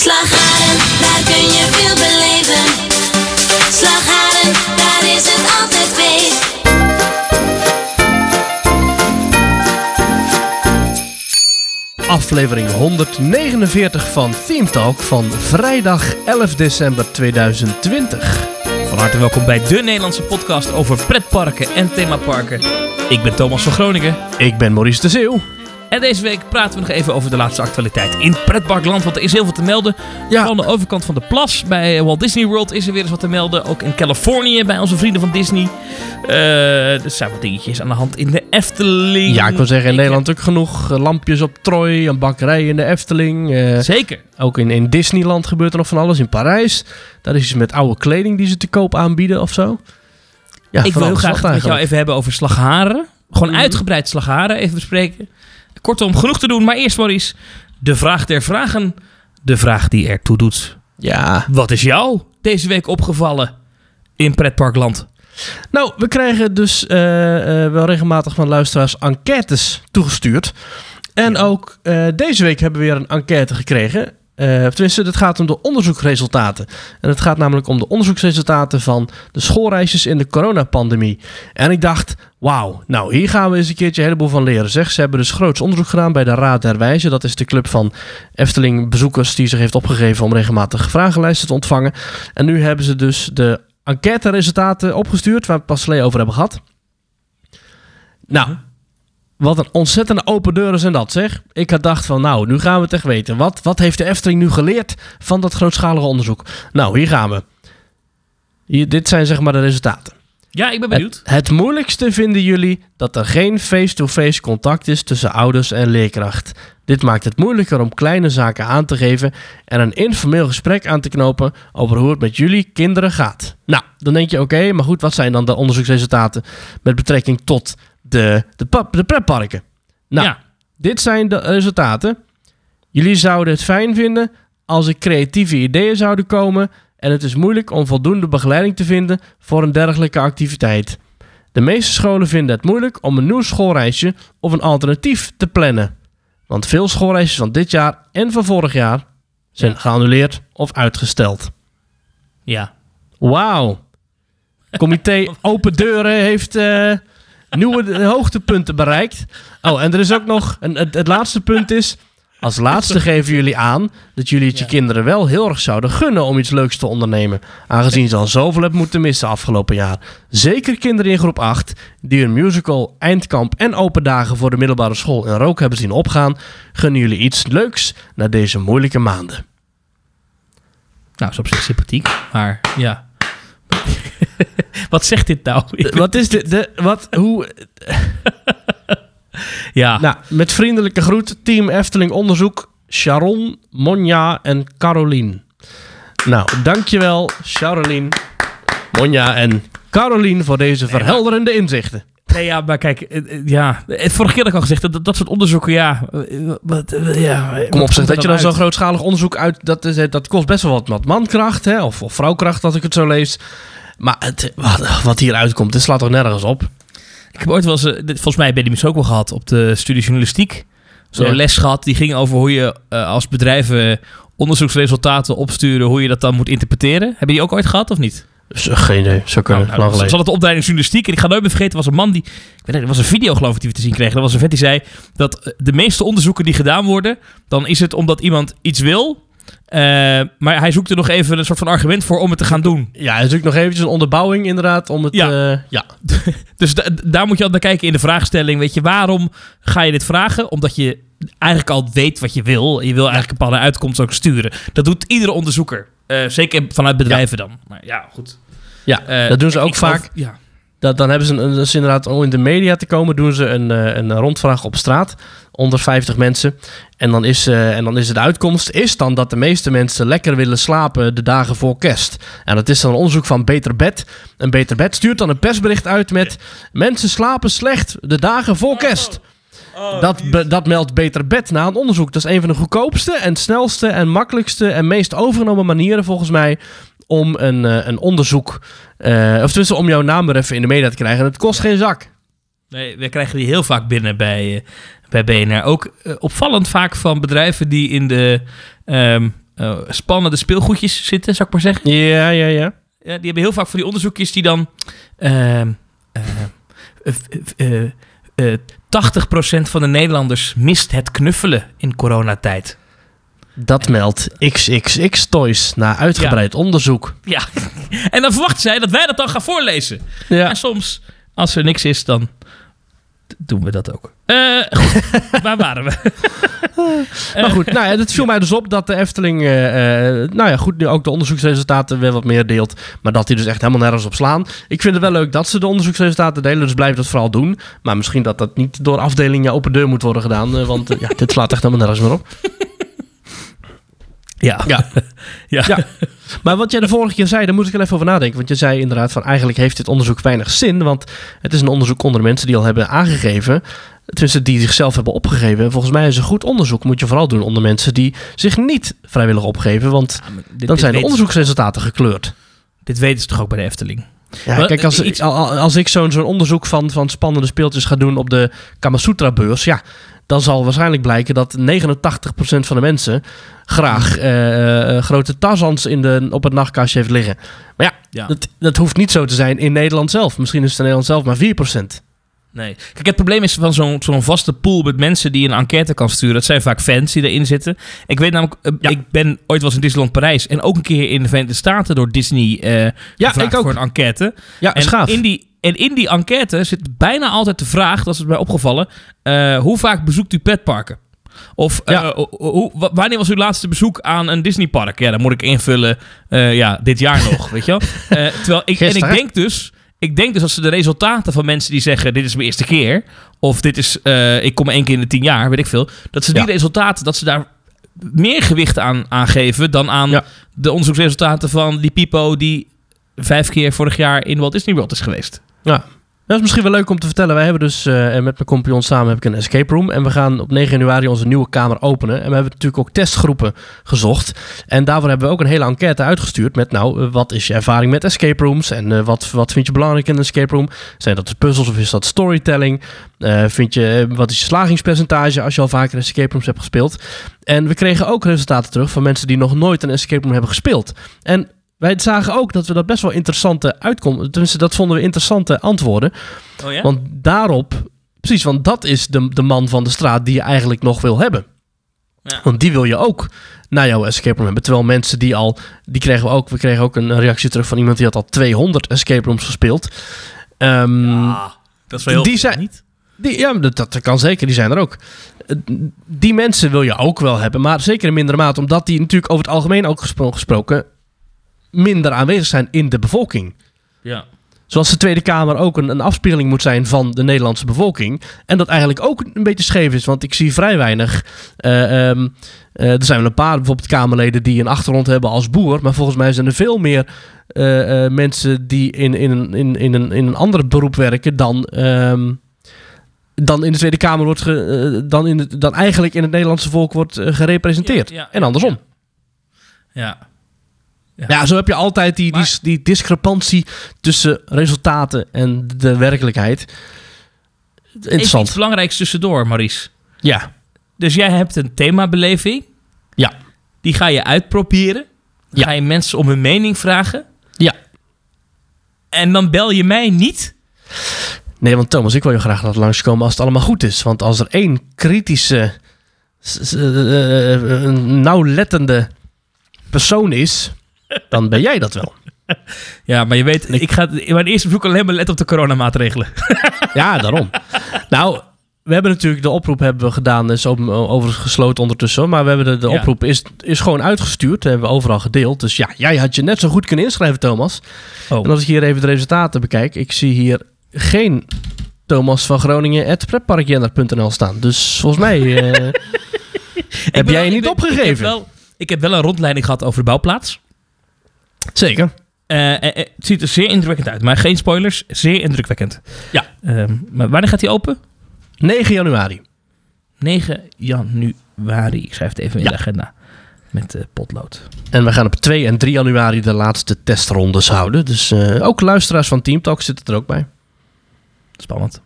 Slagharen, daar kun je veel beleven. Slagharen, daar is het altijd feest. Aflevering 149 van Theme Talk van vrijdag 11 december 2020. Van harte welkom bij de Nederlandse podcast over pretparken en themaparken. Ik ben Thomas van Groningen. Ik ben Maurice de Zeeuw. En deze week praten we nog even over de laatste actualiteit in pretparkland. Want er is heel veel te melden. Ja. Aan de overkant van de plas bij Walt Disney World is er weer eens wat te melden. Ook in Californië bij onze vrienden van Disney. Eh, er zijn wat dingetjes aan de hand in de Efteling. Ja, ik wil zeggen, in Ik- Nederland ook genoeg eh, lampjes op Troy, een bakkerij in de Efteling. eh, Zeker. ook in, in Disneyland gebeurt er nog van alles. In Parijs, daar is iets met oude kleding die ze te koop aanbieden of zo. Ja, ik wil heel graag het met jou even hebben over slagharen. Gewoon Mhm. uitgebreid slagharen even bespreken. Kortom, genoeg te doen. Maar eerst Maurice, de vraag der vragen. De vraag die ertoe doet. Ja, Wat is jou deze week opgevallen in pretparkland? Nou, we krijgen dus eh, eh, wel regelmatig van luisteraars enquêtes toegestuurd. En ook eh, deze week hebben we weer een enquête gekregen. Of tenminste, het gaat om de onderzoeksresultaten. En het gaat namelijk om de onderzoeksresultaten van de schoolreisjes in de coronapandemie. En ik dacht, wauw, nou hier gaan we eens een keertje een heleboel van leren. Zeg, ze hebben dus groots onderzoek gedaan bij de Raad der Wijze. Dat is de club van Efteling-bezoekers die zich heeft opgegeven om regelmatig vragenlijsten te ontvangen. En nu hebben ze dus de enquête-resultaten opgestuurd, waar we het pas over hebben gehad. Nou, wat een ontzettende open deuren zijn dat, zeg. Ik had dacht van, nou, nu gaan we het echt weten. Wat, wat heeft de Efteling nu geleerd van dat grootschalige onderzoek? Nou, hier gaan we. Hier, dit zijn zeg maar de resultaten. Ja, ik ben benieuwd. Het, het moeilijkste vinden jullie dat er geen face-to-face contact is tussen ouders en leerkracht. Dit maakt het moeilijker om kleine zaken aan te geven en een informeel gesprek aan te knopen over hoe het met jullie kinderen gaat. Nou, dan denk je oké, maar goed, wat zijn dan de onderzoeksresultaten met betrekking tot de, de, pap- de pretparken? Nou, ja. dit zijn de resultaten. Jullie zouden het fijn vinden als er creatieve ideeën zouden komen en het is moeilijk om voldoende begeleiding te vinden voor een dergelijke activiteit. De meeste scholen vinden het moeilijk om een nieuw schoolreisje of een alternatief te plannen. Want veel schoolreisjes van dit jaar en van vorig jaar zijn Ja. geannuleerd of uitgesteld. ja. Wauw. Comité Open Deuren heeft eh, nieuwe hoogtepunten bereikt. Oh, en er is ook nog... Een, het, het laatste punt is... Als laatste geven jullie aan dat jullie het je Ja. kinderen wel heel erg zouden gunnen om iets leuks te ondernemen. Aangezien ze al zoveel hebben moeten missen afgelopen jaar. Zeker kinderen in groep 8 die hun musical, eindkamp en open dagen voor de middelbare school in rook hebben zien opgaan, gunnen jullie iets leuks na deze moeilijke maanden. Nou, is op zich sympathiek, maar ja. wat zegt dit nou? Wat is dit? De, wat, hoe, ja, Nou, met vriendelijke groet, Team Efteling Onderzoek, Sharon, Monja en Carolien. Nou, dankjewel, Charolien, Monja en Carolien voor deze verhelderende inzichten. nee, ja, maar kijk, eh, eh, ja. Vorige keer had ik al gezegd, dat, dat soort onderzoeken, ja. eh, Wat, ja Kom op, zeg dat je dan zo'n zo grootschalig onderzoek uit... Dat, is, dat kost best wel wat, wat mankracht, hè? Of, of vrouwkracht, als ik het zo lees. Maar het, wat, wat hier uitkomt, dit slaat toch nergens op? Ik heb ooit wel eens, eh, dit- volgens mij ben je die ook wel gehad op de studie journalistiek. Zo'n Ja. les gehad, die ging over hoe je eh, als bedrijven onderzoeksresultaten opsturen, hoe je dat dan moet interpreteren. Heb je die ook ooit gehad of niet? Geen idee, zo kunnen, Nou, nou, lang dat was de opleiding journalistiek. En ik ga nooit meer vergeten, er was een man die... Ik weet niet, er was een video geloof ik die we te zien kregen. Er was een vet die zei dat eh, de meeste onderzoeken die gedaan worden... dan is het omdat iemand iets wil... eh, maar hij zoekt er nog even een soort van argument voor om het te gaan doen. Ja, natuurlijk nog eventjes een onderbouwing inderdaad om het... Ja. eh, ja. Dus da- daar moet je altijd naar kijken in de vraagstelling. Weet je, waarom ga je dit vragen? Omdat je eigenlijk al weet wat je wil. Je wil eigenlijk een bepaalde uitkomst ook sturen. Dat doet iedere onderzoeker. Eh, zeker vanuit bedrijven dan. Maar ja, goed. Ja, dat doen ze ook geloof- vaak. ja. Dan hebben ze, een, inderdaad, om in de media te komen, doen ze een, eh, een rondvraag op straat. Onder 50 mensen. En dan, is, eh, en dan is de uitkomst is dan dat de meeste mensen lekker willen slapen de dagen voor kerst. En dat is dan een onderzoek van Beter Bed. En Beter Bed stuurt dan een persbericht uit met... Mensen slapen slecht de dagen voor kerst. dat, dat meldt Beter Bed na een onderzoek. Dat is een van de goedkoopste en snelste en makkelijkste en meest overgenomen manieren volgens mij om een, eh, een onderzoek, eh, of tussen om jouw naam er even in de media te krijgen. En het kost geen zak. Nee, we krijgen die heel vaak binnen bij, eh, bij BNR. Ook opvallend vaak van bedrijven die in de ehm, eh, spannende speelgoedjes zitten, zou ik maar zeggen. Ja, ja, ja. Ja, die hebben heel vaak van die onderzoekjes die dan... ehm, eh, eh, eh, eh, 80% van de Nederlanders mist het knuffelen in coronatijd. Dat meldt XXX Toys na uitgebreid onderzoek. Ja, en dan verwachten zij dat wij dat dan gaan voorlezen. Ja. En soms, als er niks is, dan doen we dat ook. Eh, goed, waar waren we? Maar goed, nou ja, het viel mij dus op dat de Efteling, eh, eh, nou ja, goed, nu ook de onderzoeksresultaten weer wat meer deelt. Maar dat die dus echt helemaal nergens op slaan. Ik vind het wel leuk dat ze de onderzoeksresultaten delen, dus blijf dat vooral doen. Maar misschien dat dat niet door afdelingen open deur moet worden gedaan, eh, want ja, dit slaat echt helemaal nergens meer op. Ja. Ja. Ja. Ja. Maar wat jij de vorige keer zei, daar moet ik er even over nadenken. Want je zei inderdaad van eigenlijk heeft dit onderzoek weinig zin. Want het is een onderzoek onder mensen die al hebben aangegeven. Tenminste, die zichzelf hebben opgegeven. En volgens mij is een goed onderzoek moet je vooral doen onder mensen die zich niet vrijwillig opgeven. Want Dit- dan zijn de onderzoeksresultaten gekleurd. Dit weten ze toch ook bij de Efteling? Ja, Maar, kijk, als, iets- als ik zo'n zo'n onderzoek van, van spannende speeltjes ga doen op de Kamasutra-beurs, ja, dan zal waarschijnlijk blijken dat 89% van de mensen graag eh, eh, grote Tarzans in de, op het nachtkastje heeft liggen. Maar ja, Ja. Dat, dat hoeft niet zo te zijn in Nederland zelf. Misschien is het in Nederland zelf maar 4%. Nee. Kijk, het probleem is van zo'n zo'n vaste pool met mensen die een enquête kan sturen. Dat zijn vaak fans die erin zitten. Ik weet namelijk, eh, Ja. ik ben ooit wel eens in Disneyland Parijs en ook een keer in de Verenigde Staten door Disney eh Ja, gevraagd ik ook. voor een enquête. Ja, En schaaf. in, die, en in die enquête zit bijna altijd de vraag, dat is mij opgevallen, eh, hoe vaak bezoekt u pretparken? Of Ja. hoe, wa- wanneer was uw laatste bezoek aan een Disneypark? Ja, dan moet ik invullen, ja, dit jaar nog, weet je wel. Terwijl ik, en ik denk dus, ik denk dus als ze de resultaten van mensen die zeggen, dit is mijn eerste keer, of dit is, eh, ik kom één keer in de tien jaar, weet ik veel, dat ze die Ja. resultaten, dat ze daar meer gewicht aan, aan geven dan aan Ja. de onderzoeksresultaten van die Pipo die vijf keer vorig jaar in Walt Disney World is geweest. Ja. Dat is misschien wel leuk om te vertellen. Wij hebben dus eh, met mijn compagnon samen heb ik een escape room. En we gaan op 9 januari onze nieuwe kamer openen. En we hebben natuurlijk ook testgroepen gezocht. En daarvoor hebben we ook een hele enquête uitgestuurd. Met nou, eh, wat is je ervaring met escape rooms? En eh, wat, wat vind je belangrijk in een escape room? Zijn dat de puzzels of is dat storytelling? Vind je, wat is je slagingspercentage als je al vaker escape rooms hebt gespeeld? En we kregen ook resultaten terug van mensen die nog nooit een escape room hebben gespeeld. En wij zagen ook dat we dat best wel interessante uitkomen. Tenminste, dat vonden we interessante antwoorden. Oh ja? Want daarop, precies, want dat is de, de man van de straat die je eigenlijk nog wil hebben. Ja. Want die wil je ook naar jouw escape room hebben. Terwijl mensen die al, die kregen we ook, we kregen ook een reactie terug van iemand die had al 200 escape rooms gespeeld. Ah, dat is wel heel die zijn- niet? die, ja, dat, dat kan zeker, die zijn er ook. Eh, Die mensen wil je ook wel hebben, maar zeker in mindere mate, omdat die natuurlijk over het algemeen ook gespro- gesproken minder aanwezig zijn in de bevolking. Ja. Zoals de Tweede Kamer ook een, een afspiegeling moet zijn van de Nederlandse bevolking. En dat eigenlijk ook een beetje scheef is, want ik zie vrij weinig. eh, ehm, eh, er zijn wel een paar bijvoorbeeld Kamerleden die een achtergrond hebben als boer. Maar volgens mij zijn er veel meer eh, mensen die in, in, een, in, in, een, in een ander beroep werken dan. ehm, dan in de Tweede Kamer wordt ge- dan, in dan eigenlijk in het Nederlandse volk wordt gerepresenteerd. Ja, ja, en andersom. Ja. Ja, zo heb je altijd die, die, Maar- die discrepantie tussen resultaten en de werkelijkheid. Even Interessant. iets belangrijks tussendoor, Maurice. Ja. Dus jij hebt een themabeleving. Ja. Die ga je uitproberen. Dan Ja. ga je mensen om hun mening vragen. Ja. En dan bel je mij niet. Nee, want Thomas, ik wil je graag laten langskomen als het allemaal goed is. Want als er één kritische, eh, eh, nauwlettende persoon is, dan ben jij dat wel. Ja, maar je weet, ik ga in mijn eerste bezoek alleen maar letten op de coronamaatregelen. Ja, daarom. nou, we hebben natuurlijk de oproep hebben we gedaan, is open- overigens gesloten ondertussen. Maar we hebben de, de Ja. oproep is, is gewoon uitgestuurd, hebben we overal gedeeld. Dus ja, jij had je net zo goed kunnen inschrijven, Thomas. Oh. En als ik hier even de resultaten bekijk, ik zie hier geen Thomas van Groningen at pretparkjender.nl staan. Dus volgens mij eh, heb jij je niet opgegeven. Ik heb, wel, ik heb wel een rondleiding gehad over de bouwplaats. Zeker. Eh, eh, eh, het ziet er zeer indrukwekkend uit. Maar geen spoilers, zeer indrukwekkend. Ja. Ehm, maar wanneer gaat hij open? 9 januari. 9 januari. Ik schrijf het even in Ja. de agenda. Met potlood. En we gaan op 2 en 3 januari de laatste testrondes houden. Dus ook luisteraars van Team Talk zitten er ook bij. Spannend.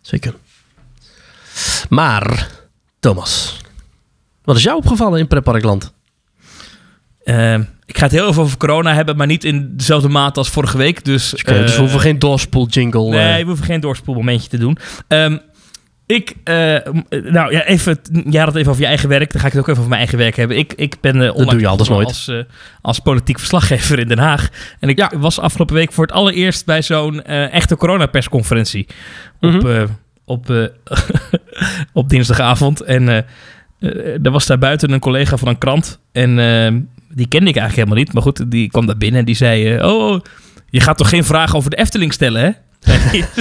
Zeker. Maar, Thomas, wat is jou opgevallen in Pretparkland? Eh, ik ga het heel even over corona hebben, maar niet in dezelfde mate als vorige week. Dus, dus we eh, hoeven geen doorspoel jingle. Nee, eh, we hoeven geen doorspoelmomentje te doen. Ehm, ik, eh, m- nou ja, even, jij had het even over je eigen werk. Dan ga ik het ook even over mijn eigen werk hebben. Ik, ik ben eh onlangs doe je anders nooit. Als, eh, als politiek verslaggever in Den Haag. En ik Ja. was afgelopen week voor het allereerst bij zo'n eh, echte coronapersconferentie. Op, Mhm. eh, op, eh, op dinsdagavond. En eh, eh, er was daar buiten een collega van een krant. En eh, die kende ik eigenlijk helemaal niet. Maar goed, die kwam daar binnen en die zei... eh, oh, je gaat toch geen vragen over de Efteling stellen, hè?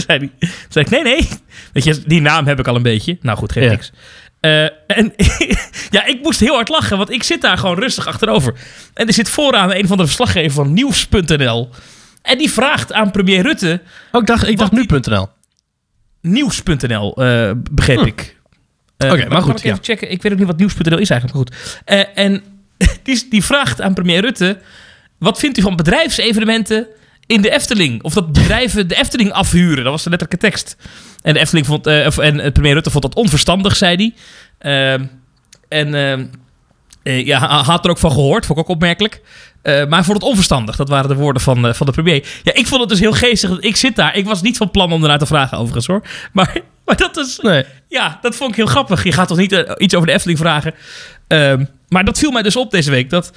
zei hij. zei ik, nee, nee. Weet je, die naam heb ik al een beetje. Nou goed, geen Ja. niks. Eh, en ja, ik moest heel hard lachen, want ik zit daar gewoon rustig achterover. En er zit vooraan een van de verslaggevers van Nieuws.nl. En die vraagt aan premier Rutte... Oh, ik dacht, ik dacht nu.nl. Nieuws.nl, eh, begreep Hm. ik. Oké, maar kan goed, Ik even ja. checken. Ik weet ook niet wat Nieuws.nl is eigenlijk, maar goed. En die, die vraagt aan premier Rutte... Wat vindt u van bedrijfsevenementen in de Efteling? Of dat bedrijven de Efteling afhuren? Dat was de letterlijke tekst. En de Efteling vond... eh, of, en eh, premier Rutte vond dat onverstandig, zei hij. Ehm, en ehm, eh, ja, had er ook van gehoord. Vond ik ook opmerkelijk. Eh, maar hij vond het onverstandig. Dat waren de woorden van, van de premier. Ja, ik vond het dus heel geestig. dat Ik zit daar. Ik was niet van plan om ernaar te vragen, overigens hoor. Maar, maar dat is... Nee. Ja, dat vond ik heel grappig. Je gaat toch niet iets over de Efteling vragen? Maar dat viel mij dus op deze week. Dat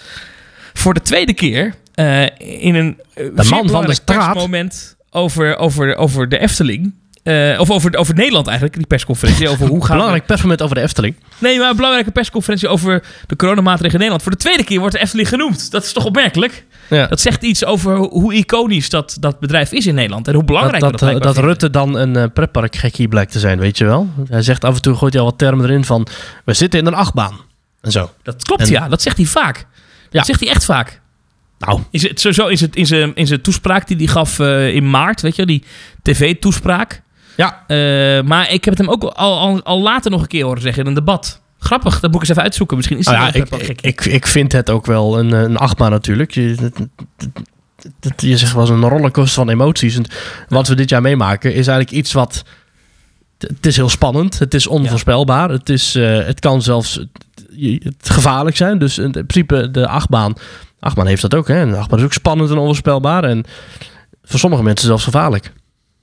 voor de tweede keer eh, in een eh, man van de belangrijk straat. persmoment over, over, over de Efteling... eh, of over, over Nederland eigenlijk, die persconferentie. Over hoe gaan we- Belangrijk persmoment over de Efteling. Nee, maar een belangrijke persconferentie over de coronamaatregelen in Nederland. Voor de tweede keer wordt de Efteling genoemd. Dat is toch opmerkelijk? Ja. Dat zegt iets over hoe- iconisch dat, dat bedrijf is in Nederland. En hoe belangrijk dat, dat, dat, Rutte dan een eh pretparkgekkie blijkt te zijn, weet je wel. Hij zegt af en toe, gooit hij al wat termen erin van... We zitten in een achtbaan. En zo. Dat klopt, En- ja. Dat zegt hij vaak. Ja. Dat zegt hij echt vaak. Nou, Is het sowieso in zijn, in zijn, in zijn toespraak die hij gaf eh, in maart, weet je, die tv-toespraak. ja. Eh, maar ik heb het hem ook al, al, al later nog een keer horen zeggen in een debat. Grappig, dat moet ik eens even uitzoeken. Misschien is hij Nou ja, ik, ik, ik, ik vind het ook wel een, eh, een achtbaan natuurlijk. Je, het- het- het- je zegt wel eens een rollercoaster van emoties. En wat we dit jaar meemaken is eigenlijk iets wat... Het is heel spannend. Het is onvoorspelbaar. Het, is, het kan zelfs het, gevaarlijk zijn. Dus in principe de achtbaan... Achtbaan heeft dat ook. Hè? Achtbaan is ook spannend en onvoorspelbaar. En voor sommige mensen zelfs gevaarlijk.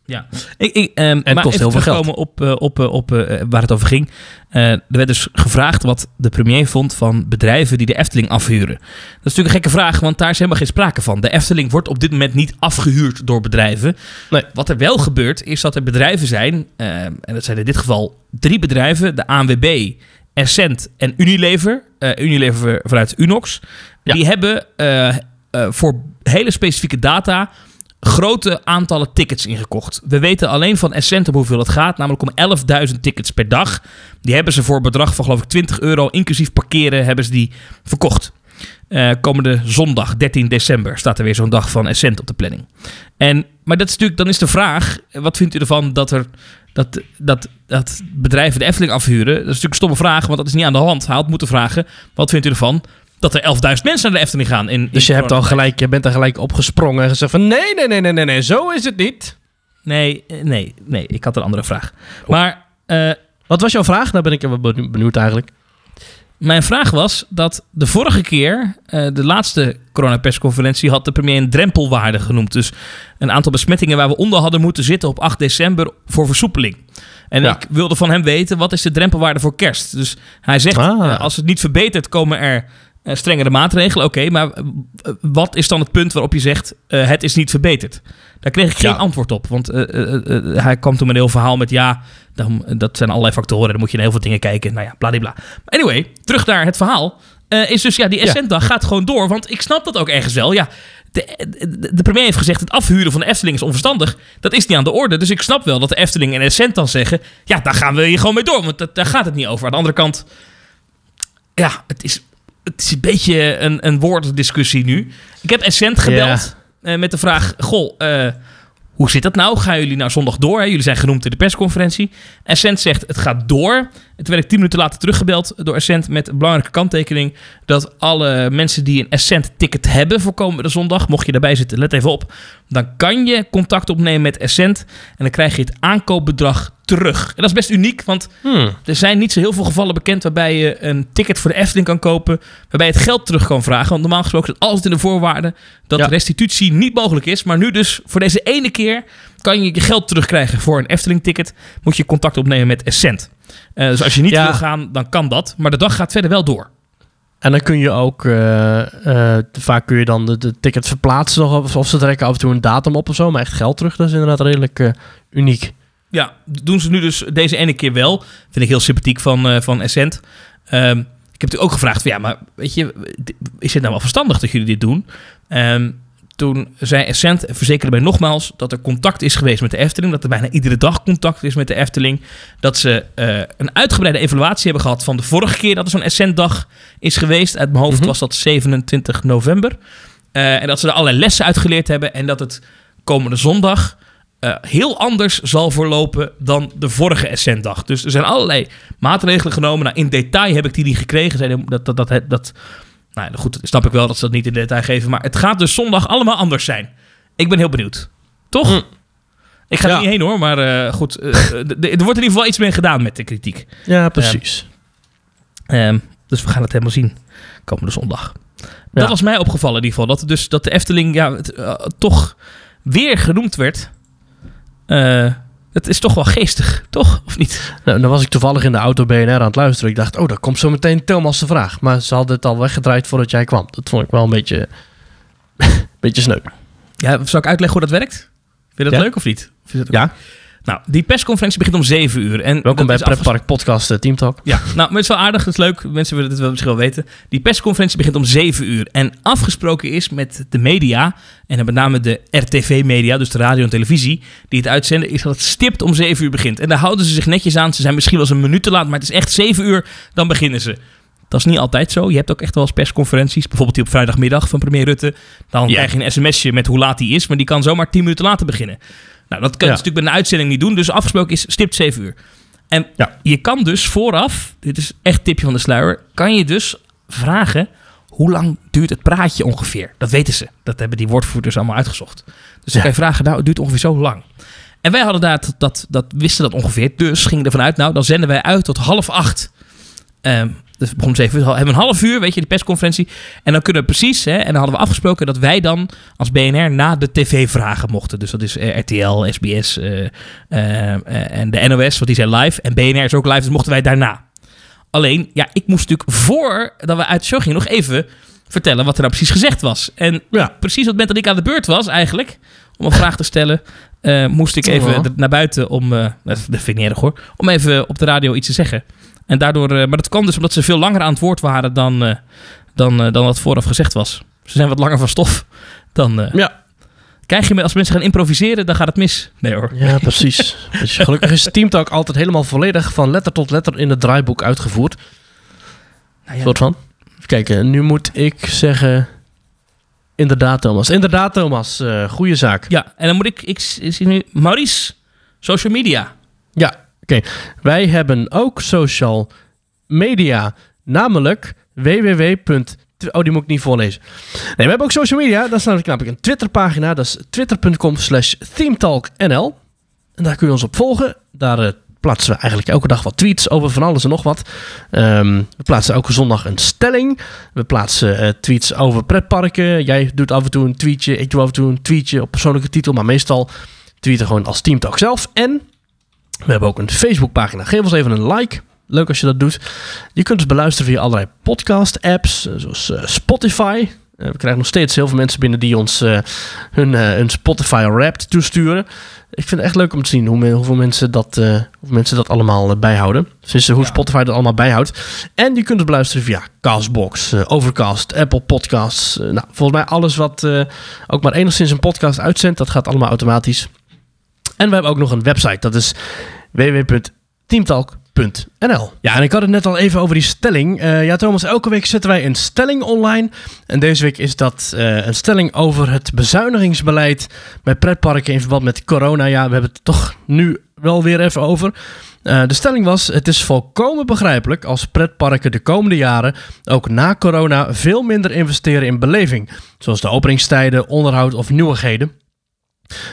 Ja, ik, ik, ehm, het maar kost heel veel terugkomen op, eh, op, eh, op eh, waar het over ging. Er werd dus gevraagd wat de premier vond van bedrijven die de Efteling afhuren. Dat is natuurlijk een gekke vraag, want daar is helemaal geen sprake van. De Efteling wordt op dit moment niet afgehuurd door bedrijven. Nee. Wat er wel gebeurt, is dat er bedrijven zijn, eh, en dat zijn in dit geval drie bedrijven, de ANWB, Essent en Unilever. Eh, Unilever vanuit Unox. Ja. Die hebben eh, eh, voor hele specifieke data grote aantallen tickets ingekocht. We weten alleen van Essent om hoeveel het gaat, namelijk om 11.000 tickets per dag. Die hebben ze voor een bedrag van geloof ik 20 euro, inclusief parkeren, hebben ze die verkocht. Komende zondag, 13 december, staat er weer zo'n dag van Essent op de planning. En, maar dat is natuurlijk, dan is de vraag, wat vindt u ervan dat er dat, dat, dat bedrijven de Efteling afhuren? Dat is natuurlijk een stomme vraag, want dat is niet aan de hand. Hij had moeten vragen, wat vindt u ervan dat er 11.000 mensen naar de Efteling gaan? In, Dus je, hebt al gelijk, je bent er gelijk opgesprongen en gezegd van... Nee, nee, nee, nee, nee, nee, zo is het niet. Nee, eh, nee, nee, ik had een andere vraag. Maar eh, Wat was jouw vraag? Daar ben ik benieuwd eigenlijk. Mijn vraag was dat de vorige keer, eh, de laatste coronapersconferentie, had de premier een drempelwaarde genoemd. Dus een aantal besmettingen waar we onder hadden moeten zitten op 8 december voor versoepeling. En Ja. ik wilde van hem weten, wat is de drempelwaarde voor kerst? Dus hij zegt, Ah. eh, als het niet verbetert, komen er eh, strengere maatregelen. Oké, maar wat is dan het punt waarop je zegt, het is niet verbeterd? Daar kreeg ik geen Ja. antwoord op. Want eh, eh, eh, hij kwam toen met een heel verhaal met, ja, dan, dat zijn allerlei factoren. Dan moet je naar heel veel dingen kijken. Nou ja, bladibla. Anyway, terug naar het verhaal. Is dus, ja, die Ja. Essent-dag gaat gewoon door. Want ik snap dat ook ergens wel. Ja, de, de, de premier heeft gezegd, het afhuren van de Efteling is onverstandig. Dat is niet aan de orde. Dus ik snap wel dat de Efteling en Essent dan zeggen... ja, daar gaan we hier gewoon mee door. Want dat, daar gaat het niet over. Aan de andere kant... Ja, het is, het is een beetje een, een woorddiscussie nu. Ik heb Essent gebeld eh, met de vraag... Goh, eh, hoe zit dat nou? Gaan jullie nou zondag door? Hè? Jullie zijn genoemd in de persconferentie. Essent zegt, het gaat door. Toen werd ik tien minuten later teruggebeld door Essent... met een belangrijke kanttekening... dat alle mensen die een Essent-ticket hebben voor komende zondag... mocht je daarbij zitten, let even op... dan kan je contact opnemen met Essent... en dan krijg je het aankoopbedrag terug. En dat is best uniek, want Hmm. er zijn niet zo heel veel gevallen bekend waarbij je een ticket voor de Efteling kan kopen, waarbij je het geld terug kan vragen. Want normaal gesproken is het altijd in de voorwaarden dat Ja. restitutie niet mogelijk is. Maar nu dus voor deze ene keer kan je je geld terugkrijgen voor een Efteling-ticket. Moet je contact opnemen met Essent. Eh, dus als je niet Ja. wil gaan, dan kan dat. Maar de dag gaat verder wel door. En dan kun je ook, eh, vaak kun je dan de, de ticket verplaatsen nog, of, of ze trekken af en toe een datum op of zo, maar echt geld terug, dat is inderdaad redelijk uniek. Ja, doen ze nu dus deze ene keer wel. Vind ik heel sympathiek van, eh van Essent. Ehm, ik heb natuurlijk ook gevraagd van ja, maar weet je, is het nou wel verstandig dat jullie dit doen? Ehm, toen zei Essent, verzekerde mij nogmaals, dat er contact is geweest met de Efteling. Dat er bijna iedere dag contact is met de Efteling. Dat ze eh, een uitgebreide evaluatie hebben gehad van de vorige keer dat er zo'n Essent-dag is geweest. Uit mijn hoofd Mhm. was dat 27 november. Eh, en dat ze er allerlei lessen uitgeleerd hebben. En dat het komende zondag eh, heel anders zal verlopen dan de vorige Essent-dag. Dus er zijn allerlei maatregelen genomen. Nou, in detail heb ik die niet gekregen. Dat, dat, dat, dat, nou ja, goed, snap ik wel dat ze dat niet in detail geven. Maar het gaat dus zondag allemaal anders zijn. Ik ben heel benieuwd. Toch? Hm. Ik ga er niet heen hoor, maar eh, goed. eh, er wordt in ieder geval iets mee gedaan met de kritiek. Ja, precies. Ehm, dus we gaan het helemaal zien komende zondag. Ja. Dat was mij opgevallen in ieder geval. Dat, dus, dat de Efteling ja, het, toch weer genoemd werd. Eh, het is toch wel geestig, toch? Of niet? Nou, dan was ik toevallig in de auto BNR aan het luisteren. Ik dacht, oh, daar komt zo meteen Thomas' de vraag. Maar ze hadden het al weggedraaid voordat jij kwam. Dat vond ik wel een beetje, beetje sneu. Ja, zal ik uitleggen hoe dat werkt? Vind je dat Ja. leuk of niet? Of is dat ook- Ja, Nou, die persconferentie begint om 7 uur. En welkom bij afges- Pretpark Podcast eh, Team Talk. Ja, nou, maar het is wel aardig, het is leuk. Mensen willen het wel misschien wel weten. Die persconferentie begint om 7 uur. En afgesproken is met de media, en dan met name de RTV-media, dus de radio en televisie, die het uitzenden, is dat het stipt om 7 uur begint. En daar houden ze zich netjes aan. Ze zijn misschien wel eens een minuut te laat, maar het is echt 7 uur, dan beginnen ze. Dat is niet altijd zo. Je hebt ook echt wel eens persconferenties. Bijvoorbeeld die op vrijdagmiddag van premier Rutte. Dan Ja. krijg je een sms'je met hoe laat die is. Maar die kan zomaar 10 minuten later beginnen. Nou, dat kun je natuurlijk met een uitzending niet doen. Dus afgesproken is stipt 7 uur. En Ja. je kan dus vooraf, dit is echt tipje van de sluier, kan je dus vragen hoe lang duurt het praatje ongeveer. Dat weten ze. Dat hebben die woordvoerders allemaal uitgezocht. Dus dan Ja. kan je vragen, nou, het duurt ongeveer zo lang. En wij hadden daar, dat, dat, dat wisten dat ongeveer. Dus gingen ervan uit, nou, dan zenden wij uit tot half acht. Ehm, dus het begon om zeven uur. We hebben een half uur, weet je, die persconferentie. En dan kunnen we precies, hè, en dan hadden we afgesproken dat wij dan als BNR na de tv vragen mochten. Dus dat is eh, RTL, SBS eh, eh, en de NOS, want die zijn live. En BNR is ook live, dus mochten wij daarna. Alleen, ja, ik moest natuurlijk voordat we uit de show gingen nog even vertellen wat er nou precies gezegd was. En Ja. precies op het moment dat ik aan de beurt was eigenlijk, om een vraag te stellen, moest ik even Oh. naar buiten om, eh, dat vind ik niet erg hoor, om even op de radio iets te zeggen. En daardoor, eh, maar dat kwam dus omdat ze veel langer aan het woord waren dan, eh, dan, eh, dan wat vooraf gezegd was. Ze zijn wat langer van stof. Dan eh, Ja, krijg je, als mensen gaan improviseren, dan gaat het mis. Nee hoor. ja precies. dus gelukkig is Team Talk altijd helemaal volledig van letter tot letter in het draaiboek uitgevoerd. Nou ja, soort van. Even kijken, nu moet ik zeggen... Inderdaad, Thomas. Inderdaad, Thomas. eh goede zaak. ja, en dan moet ik, ik zie nu, Maurice, social media. Ja, Wij hebben ook social media, namelijk www. Oh, die moet ik niet voorlezen. Nee, we hebben ook social media. Dat is namelijk, namelijk een Twitterpagina. Dat is twitter.com slash themetalknl. En daar kun je ons op volgen. Daar eh, plaatsen we eigenlijk elke dag wat tweets over van alles en nog wat. Ehm, we plaatsen elke zondag een stelling. We plaatsen eh, tweets over pretparken. Jij doet af en toe een tweetje. Ik doe af en toe een tweetje op persoonlijke titel. Maar meestal tweeten gewoon als Teamtalk zelf. En we hebben ook een Facebookpagina. Geef ons even een like. Leuk als je dat doet. Je kunt ons beluisteren via allerlei podcast-apps, eh, zoals eh, Spotify. Eh, we krijgen nog steeds heel veel mensen binnen die ons hun, eh, hun Spotify Wrapped toesturen. Ik vind het echt leuk om te zien hoe, hoeveel, mensen dat, hoeveel mensen dat allemaal bijhouden. Dus hoe Ja. Spotify dat allemaal bijhoudt. En je kunt ons beluisteren via Castbox, Overcast, Apple Podcasts. Nou, volgens mij alles wat ook maar enigszins een podcast uitzendt, dat gaat allemaal automatisch. En we hebben ook nog een website. Dat is www.teamtalk.nl. Ja, en ik had het net al even over die stelling. Eh, ja, Thomas, elke week zetten wij een stelling online. En deze week is dat eh, een stelling over het bezuinigingsbeleid bij pretparken in verband met corona. Ja, we hebben het toch nu wel weer even over. Eh, de stelling was: Het is volkomen begrijpelijk als pretparken de komende jaren, ook na corona, veel minder investeren in beleving. Zoals de openingstijden, onderhoud of nieuwigheden.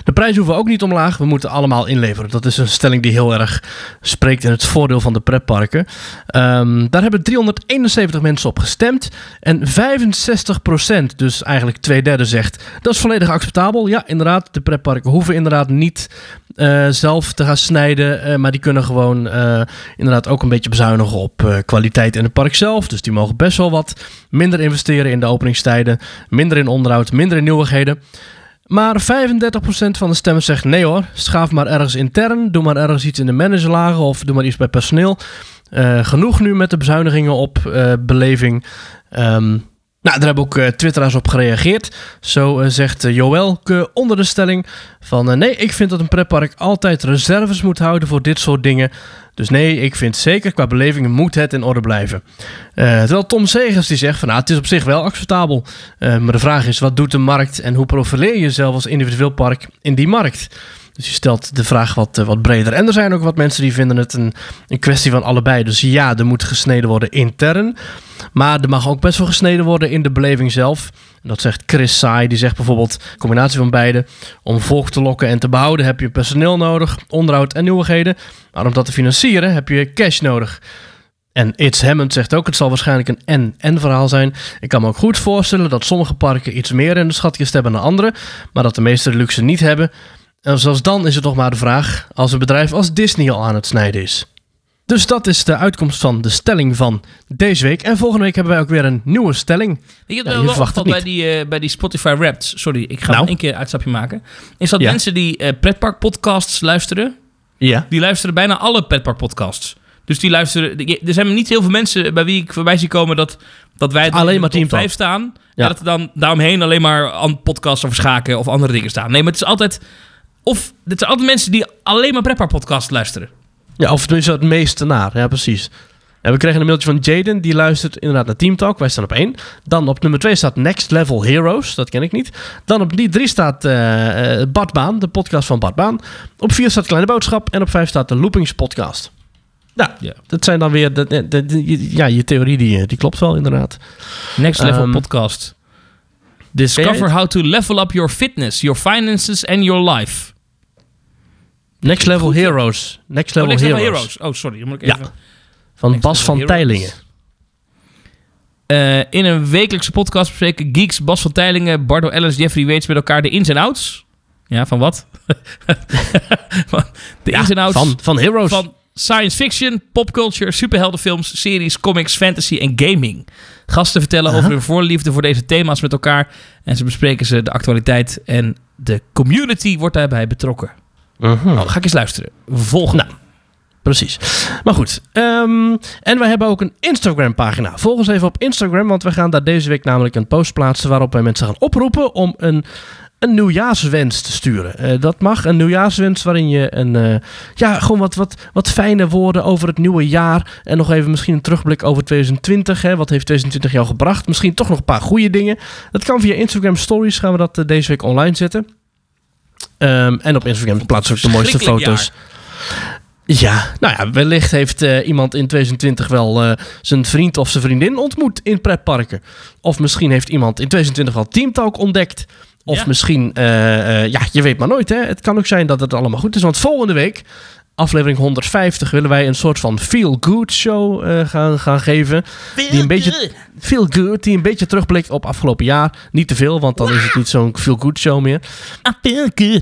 De prijs hoeven ook niet omlaag. We moeten allemaal inleveren. Dat is een stelling die heel erg spreekt in het voordeel van de pretparken. Ehm, daar hebben 371 mensen op gestemd. En 65%, dus eigenlijk twee derde, zegt dat is volledig acceptabel. Ja, inderdaad, de pretparken hoeven inderdaad niet eh, zelf te gaan snijden. eh, maar die kunnen gewoon eh, inderdaad ook een beetje bezuinigen op kwaliteit in het park zelf. Dus die mogen best wel wat minder investeren in de openingstijden. Minder in onderhoud, minder in nieuwigheden. Maar 35% van de stemmen zegt nee hoor, schaaf maar ergens intern, doe maar ergens iets in de managerlagen of doe maar iets bij personeel. Eh, genoeg nu met de bezuinigingen op eh, beleving. Ehm, nou, daar hebben ook eh, twitteraars op gereageerd. Zo eh, zegt uh, Joëlke onder de stelling van... eh, nee, ik vind dat een pretpark altijd reserves moet houden voor dit soort dingen. Dus nee, ik vind zeker qua belevingen moet het in orde blijven. Eh, terwijl Tom Segers die zegt van... nou, het is op zich wel acceptabel. Eh, maar de vraag is, wat doet de markt... en hoe profileer je jezelf als individueel park in die markt... Dus je stelt de vraag wat, uh, wat breder. En er zijn ook wat mensen die vinden het een, een kwestie van allebei. Dus ja, er moet gesneden worden intern. Maar er mag ook best wel gesneden worden in de beleving zelf. Dat zegt Chris Saai. Die zegt bijvoorbeeld, combinatie van beide. Om volk te lokken en te behouden heb je personeel nodig. Onderhoud en nieuwigheden. Maar om dat te financieren heb je cash nodig. En It's Hammond zegt ook, het zal waarschijnlijk een en-en verhaal zijn. Ik kan me ook goed voorstellen dat sommige parken iets meer in de schatkist hebben dan andere. Maar dat de meeste luxe niet hebben. En zelfs dan is het nog maar de vraag als een bedrijf als Disney al aan het snijden is. Dus dat is de uitkomst van de stelling van deze week. En volgende week hebben wij ook weer een nieuwe stelling. Ik heb Ja, wel verwacht bij die, eh, bij die Spotify Wrapped. Sorry, ik ga Nou. één keer een uitstapje maken. Is dat Ja. mensen die eh pretpark podcasts luisteren, Ja. die luisteren bijna alle pretpark podcasts. Dus die luisteren. Er zijn niet heel veel mensen bij wie ik voorbij zie komen dat, dat wij Alleen maar top Team Talk. 5 staan. Ja. Dat er dan daaromheen alleen maar podcasts over schaken of andere dingen staan. Nee, maar het is altijd. Of het zijn altijd mensen die alleen maar pretpark podcasts luisteren. ja, of tenminste het meeste naar. Ja, precies. En we kregen een mailtje van Jaden, die luistert inderdaad naar Team Talk. Wij staan op één. Dan op nummer twee staat Next Level Heroes, dat ken ik niet. Dan op die drie staat eh eh, Bart Baan, de podcast van Bart Baan. Op vier staat Kleine Boodschap en op vijf staat de Loopings podcast. Nou, Ja. dat zijn dan weer... De, de, de- de- ja, je theorie die, die klopt wel inderdaad. Next Level Ehm, Podcast. Discover how to level up your fitness, your finances and your life. Next Level Heroes. Next Oh, Level, Heroes. Oh, sorry. Dan moet ik Ja. even... Van Next Bas van Heroes. Teylingen. Eh, in een wekelijkse podcast bespreken Geeks, Bas van Teylingen, Bardo Ellis, Jeffrey Weets met elkaar de ins en outs. Ja, van wat? Van de Ja, ins en outs van, van Heroes. van science fiction, popculture, superheldenfilms, series, comics, fantasy en gaming. Gasten vertellen over hun voorliefde voor deze thema's met elkaar. En ze bespreken ze de actualiteit en de community wordt daarbij betrokken. Mhm. Oh, ga ik eens luisteren. Volgende. Nou, Precies. Maar goed. ehm, en wij hebben ook een Instagram-pagina. Volg ons even op Instagram, want we gaan daar deze week namelijk een post plaatsen waarop wij mensen gaan oproepen om een, een nieuwjaarswens te sturen. Eh, dat mag, een nieuwjaarswens waarin je een, eh, ja, gewoon wat, wat, wat fijne woorden over het nieuwe jaar en nog even misschien een terugblik over 2020. Hè. Wat heeft 2020 jou gebracht? Misschien toch nog een paar goede dingen. Dat kan via Instagram Stories, gaan we dat eh, deze week online zetten. Ehm, en op Instagram plaatsen we ook de mooiste foto's. Ja, nou ja, wellicht heeft iemand in 2020 wel zijn vriend of zijn vriendin ontmoet in pretparken. Of misschien heeft iemand in 2020 wel Teamtalk ontdekt. Of Ja. misschien, eh, eh, ja, je weet maar nooit hè. Het kan ook zijn dat het allemaal goed is. Want volgende week, aflevering 150, willen wij een soort van feel-good show eh, gaan, gaan geven. Die een beetje feel good, die een beetje terugblikt op afgelopen jaar. Niet te veel, want dan is het niet zo'n feel-good show meer.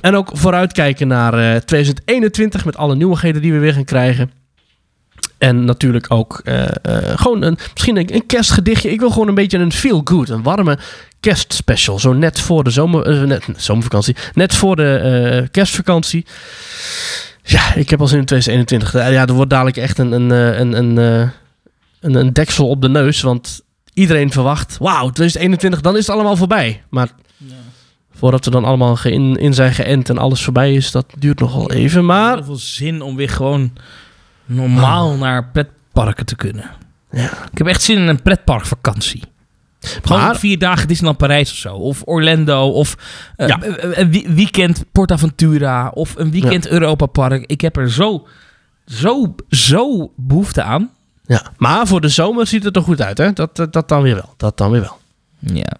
En ook vooruitkijken naar eh, 2021 met alle nieuwigheden die we weer gaan krijgen. En natuurlijk ook eh, eh, gewoon een, misschien een, kerstgedichtje. Ik wil gewoon een beetje een feel good, een warme kerstspecial. Zo net voor de zomer, eh, net, zomervakantie, net voor de kerstvakantie. Ja, ik heb al zin in 2021. Eh, Ja, er wordt dadelijk echt een, een, een, een, een, deksel op de neus. Want iedereen verwacht, wauw, 2021, dan is het allemaal voorbij. Maar voordat we dan allemaal in, in zijn geënt en alles voorbij is, dat duurt nogal even. Maar heel veel zin om weer gewoon normaal naar pretparken te kunnen. Ja. Ik heb echt zin in een pretparkvakantie. Gewoon Maar- vier dagen Disneyland Parijs of zo. Of Orlando. Of eh, Ja. een- een wie- weekend PortAventura. Of een weekend Europa Park. Ik heb er zo, zo, zo behoefte aan. Ja, maar voor de zomer ziet het er goed uit, hè? Dat, dat, dat dan weer wel. Dat dan weer wel. Ja.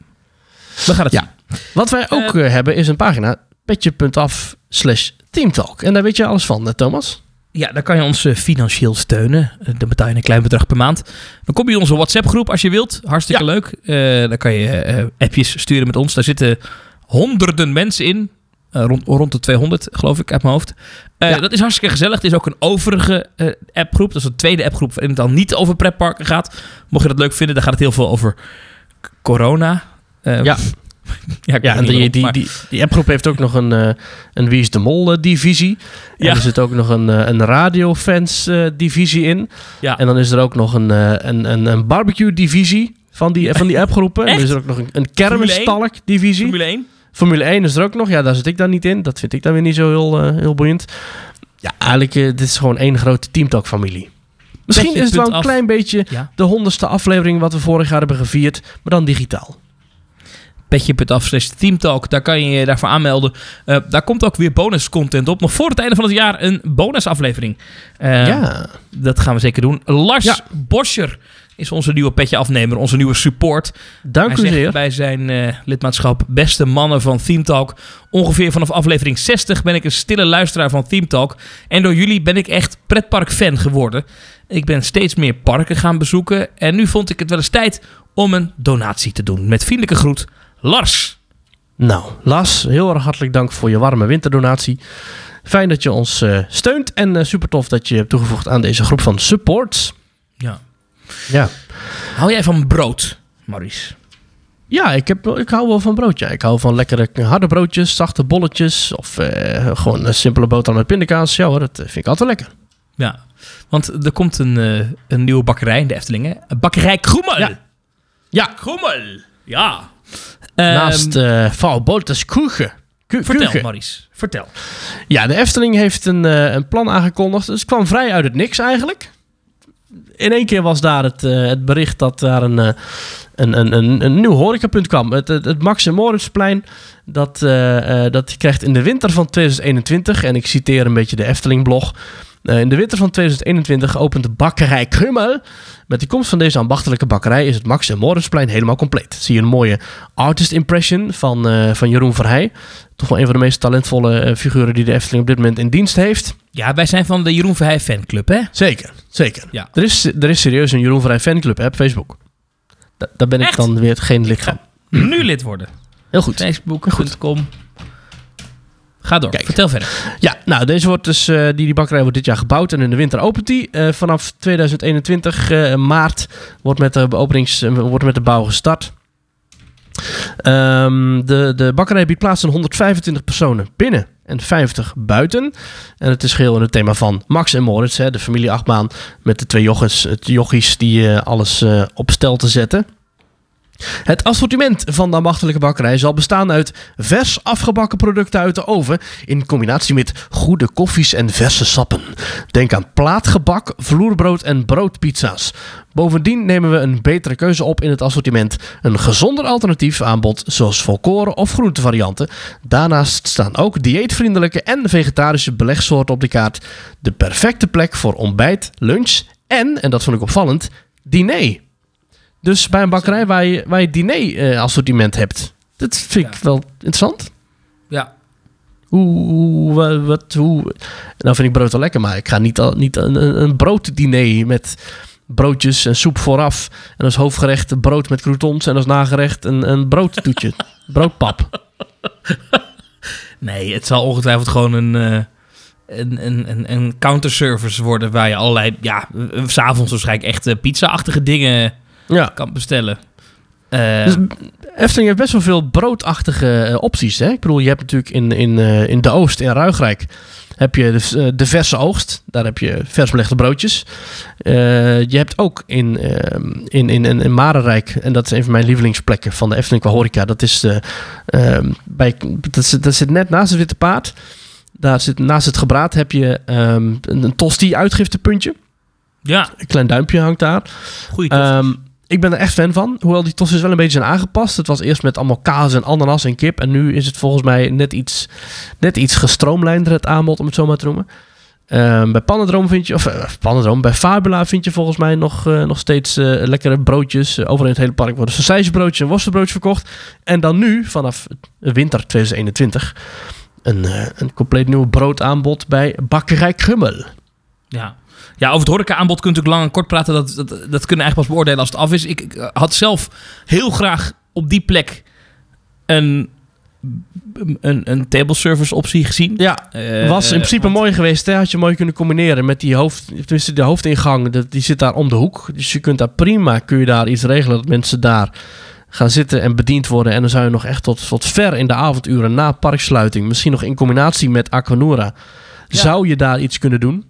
We gaan het Ja. zien. Wat wij ook eh, hebben is een pagina petje.af slash teamtalk. En daar weet je alles van, Thomas. Ja, daar kan je ons eh, financieel steunen. Eh, Dan betaal je een klein bedrag per maand. Dan kom je in onze WhatsApp-groep als je wilt. Hartstikke Ja. leuk. Eh, dan kan je appjes sturen met ons. Daar zitten honderden mensen in. Rond, rond de 200, geloof ik, uit mijn hoofd. Ja. Dat is hartstikke gezellig. Het is ook een overige appgroep. Dat is een tweede appgroep waarin het dan niet over pretparken gaat. Mocht je dat leuk vinden, dan gaat het heel veel over corona. Ja. ja, en die, die, maar- die, die appgroep heeft ook nog een, eh, een Wie is de Mol eh, divisie. En Ja. er zit ook nog een, eh, een radiofans divisie in. ja. En dan is er ook nog een, een, een, een barbecue divisie van die, van die appgroepen. En er is er ook nog een, een kermistalk divisie. Formule 1. Formule 1 is er ook nog. Ja, daar zit ik dan niet in. Dat vind ik dan weer niet zo heel, heel boeiend. Ja, eigenlijk, dit is gewoon één grote Teamtalk familie. Misschien is het wel een af. klein beetje Ja. de honderdste aflevering wat we vorig jaar hebben gevierd, maar dan digitaal. petje.af slash teamtalk. Daar kan je je daarvoor aanmelden. Eh, daar komt ook weer bonus content op. Nog voor het einde van het jaar een bonusaflevering. Eh, ja. Dat gaan we zeker doen. Lars Ja. Boscher is onze nieuwe petje afnemer. Onze nieuwe support. Dank Hij u zeer. bij zijn eh, lidmaatschap beste mannen van Theme Talk. Ongeveer vanaf aflevering 60 ben ik een stille luisteraar van Theme Talk. En door jullie ben ik echt pretpark-fan geworden. Ik ben steeds meer parken gaan bezoeken. En nu vond ik het wel eens tijd om een donatie te doen. Met vriendelijke groet, Lars. Nou, Las, heel erg hartelijk dank voor je warme winterdonatie. Fijn dat je ons eh, steunt en eh, super tof dat je hebt toegevoegd aan deze groep van supports. Ja. Ja, Hou jij van brood, Maurice? ja ik, heb, ik hou wel van broodje. Ik hou van lekkere harde broodjes, zachte bolletjes of eh, gewoon een simpele boterham met pindakaas. Ja hoor, dat vind ik altijd lekker. Ja. Want er komt een, een nieuwe bakkerij in de Eftelingen. Bakkerij Kroemel. Ja. Ja, Kroemel. Ja. Naast uh, Kuchen. Ku- vertel. Maurice. Vertel. Ja, de Efteling heeft een, eh, een plan aangekondigd. Dus het kwam vrij uit het niks eigenlijk. In één keer was daar het, eh, het bericht dat daar een, eh, een, een, een, een nieuw horecapunt kwam. Het, het, het Max en Moritzplein, dat, dat krijgt in de winter van 2021, en ik citeer een beetje de Efteling-blog... eh, in de winter van 2021 opent de bakkerij Krummel. Met de komst van deze ambachtelijke bakkerij is het Max en Moritzplein helemaal compleet. Zie je een mooie artist impression van, eh, van Jeroen Verheij. Toch wel een van de meest talentvolle eh, figuren die de Efteling op dit moment in dienst heeft. Ja, wij zijn van de Jeroen Verheij fanclub, hè? Zeker, zeker. Ja. Er, is, er is serieus een Jeroen Verheij fanclub hè, op Facebook. Da- daar ben ik dan weer geen lid van. Nu lid worden. Heel goed. Facebook.com. Ga door. Kijk. Vertel verder. Ja, nou, deze wordt dus, eh, die, die bakkerij wordt dit jaar gebouwd en in de winter opent die. Eh, vanaf 2021 eh, maart wordt met, de openings, wordt met de bouw gestart. Ehm, de, de bakkerij biedt plaats aan 125 personen binnen en 50 buiten. En het is geheel in het thema van Max en Moritz, hè, de familie achtbaan met de twee jochies, het jochies die alles op stel te zetten. Het assortiment van de ambachtelijke bakkerij zal bestaan uit vers afgebakken producten uit de oven in combinatie met goede koffies en verse sappen. Denk aan plaatgebak, vloerbrood en broodpizza's. Bovendien nemen we een betere keuze op in het assortiment. Een gezonder alternatief aanbod zoals volkoren of groentevarianten. Daarnaast staan ook dieetvriendelijke en vegetarische belegsoorten op de kaart. De perfecte plek voor ontbijt, lunch en, en dat vond ik opvallend, diner. Dus bij een bakkerij waar je, waar je diner-assortiment hebt. Dat vind ik Ja. wel interessant. Ja. Hoe, hoe, wa- wat, hoe... Nou vind ik brood wel lekker, maar ik ga niet, al, niet een, een, brooddiner met broodjes en soep vooraf. En als hoofdgerecht brood met croutons en als nagerecht een, een broodtoetje. Broodpap. Nee, het zal ongetwijfeld gewoon een, eh, een, een, een, een counterservice worden waar je allerlei, ja, eh, s'avonds waarschijnlijk echt pizza-achtige dingen Ja. kan bestellen. Eh, Dus Efteling heeft best wel veel broodachtige eh, opties. Hè? Ik bedoel, je hebt natuurlijk in, in, eh, in de Oost, in Ruigrijk, heb je de, de verse oogst. Daar heb je vers belegde broodjes. Je hebt ook in, eh, in, in, in, in Marenrijk, en dat is een van mijn lievelingsplekken van de Efteling qua horeca. Dat, is de, eh, bij, dat, zit, dat zit net naast het Witte Paard. Daar zit, naast het gebraad heb je ehm, een, een tosti-uitgiftepuntje. ja, Een klein duimpje hangt daar. goeie. Ik ben er echt fan van. Hoewel die tosti's wel een beetje zijn aangepast. Het was eerst met allemaal kaas en ananas en kip. En nu is het volgens mij net iets, net iets gestroomlijnder het aanbod, om het zo maar te noemen. Ehm, bij Pannendroom vind je, of eh, Pannendroom, bij Fabula vind je volgens mij nog, eh, nog steeds eh, lekkere broodjes. Uh, overal in het hele park worden saucijsbroodjes en worstenbroodjes verkocht. En dan nu, vanaf winter 2021, een, een compleet nieuw broodaanbod bij Bakkerij Krummel. Ja. Ja, over het horeca-aanbod kun je natuurlijk lang en kort praten. Dat, dat, dat kunnen we eigenlijk pas beoordelen als het af is. Ik, ik had zelf heel graag op die plek een, een, een table service optie gezien. Ja, Eh, was in principe want- mooi geweest. Hè? Had je mooi kunnen combineren met die hoofd... Tenminste, de hoofdingang, dat- die zit daar om de hoek. Dus je kunt daar prima, kun je daar iets regelen... dat mensen daar gaan zitten en bediend worden. En dan zou je nog echt tot, tot ver in de avonduren na parksluiting... misschien nog in combinatie met Aquanura... Ja. zou je daar iets kunnen doen.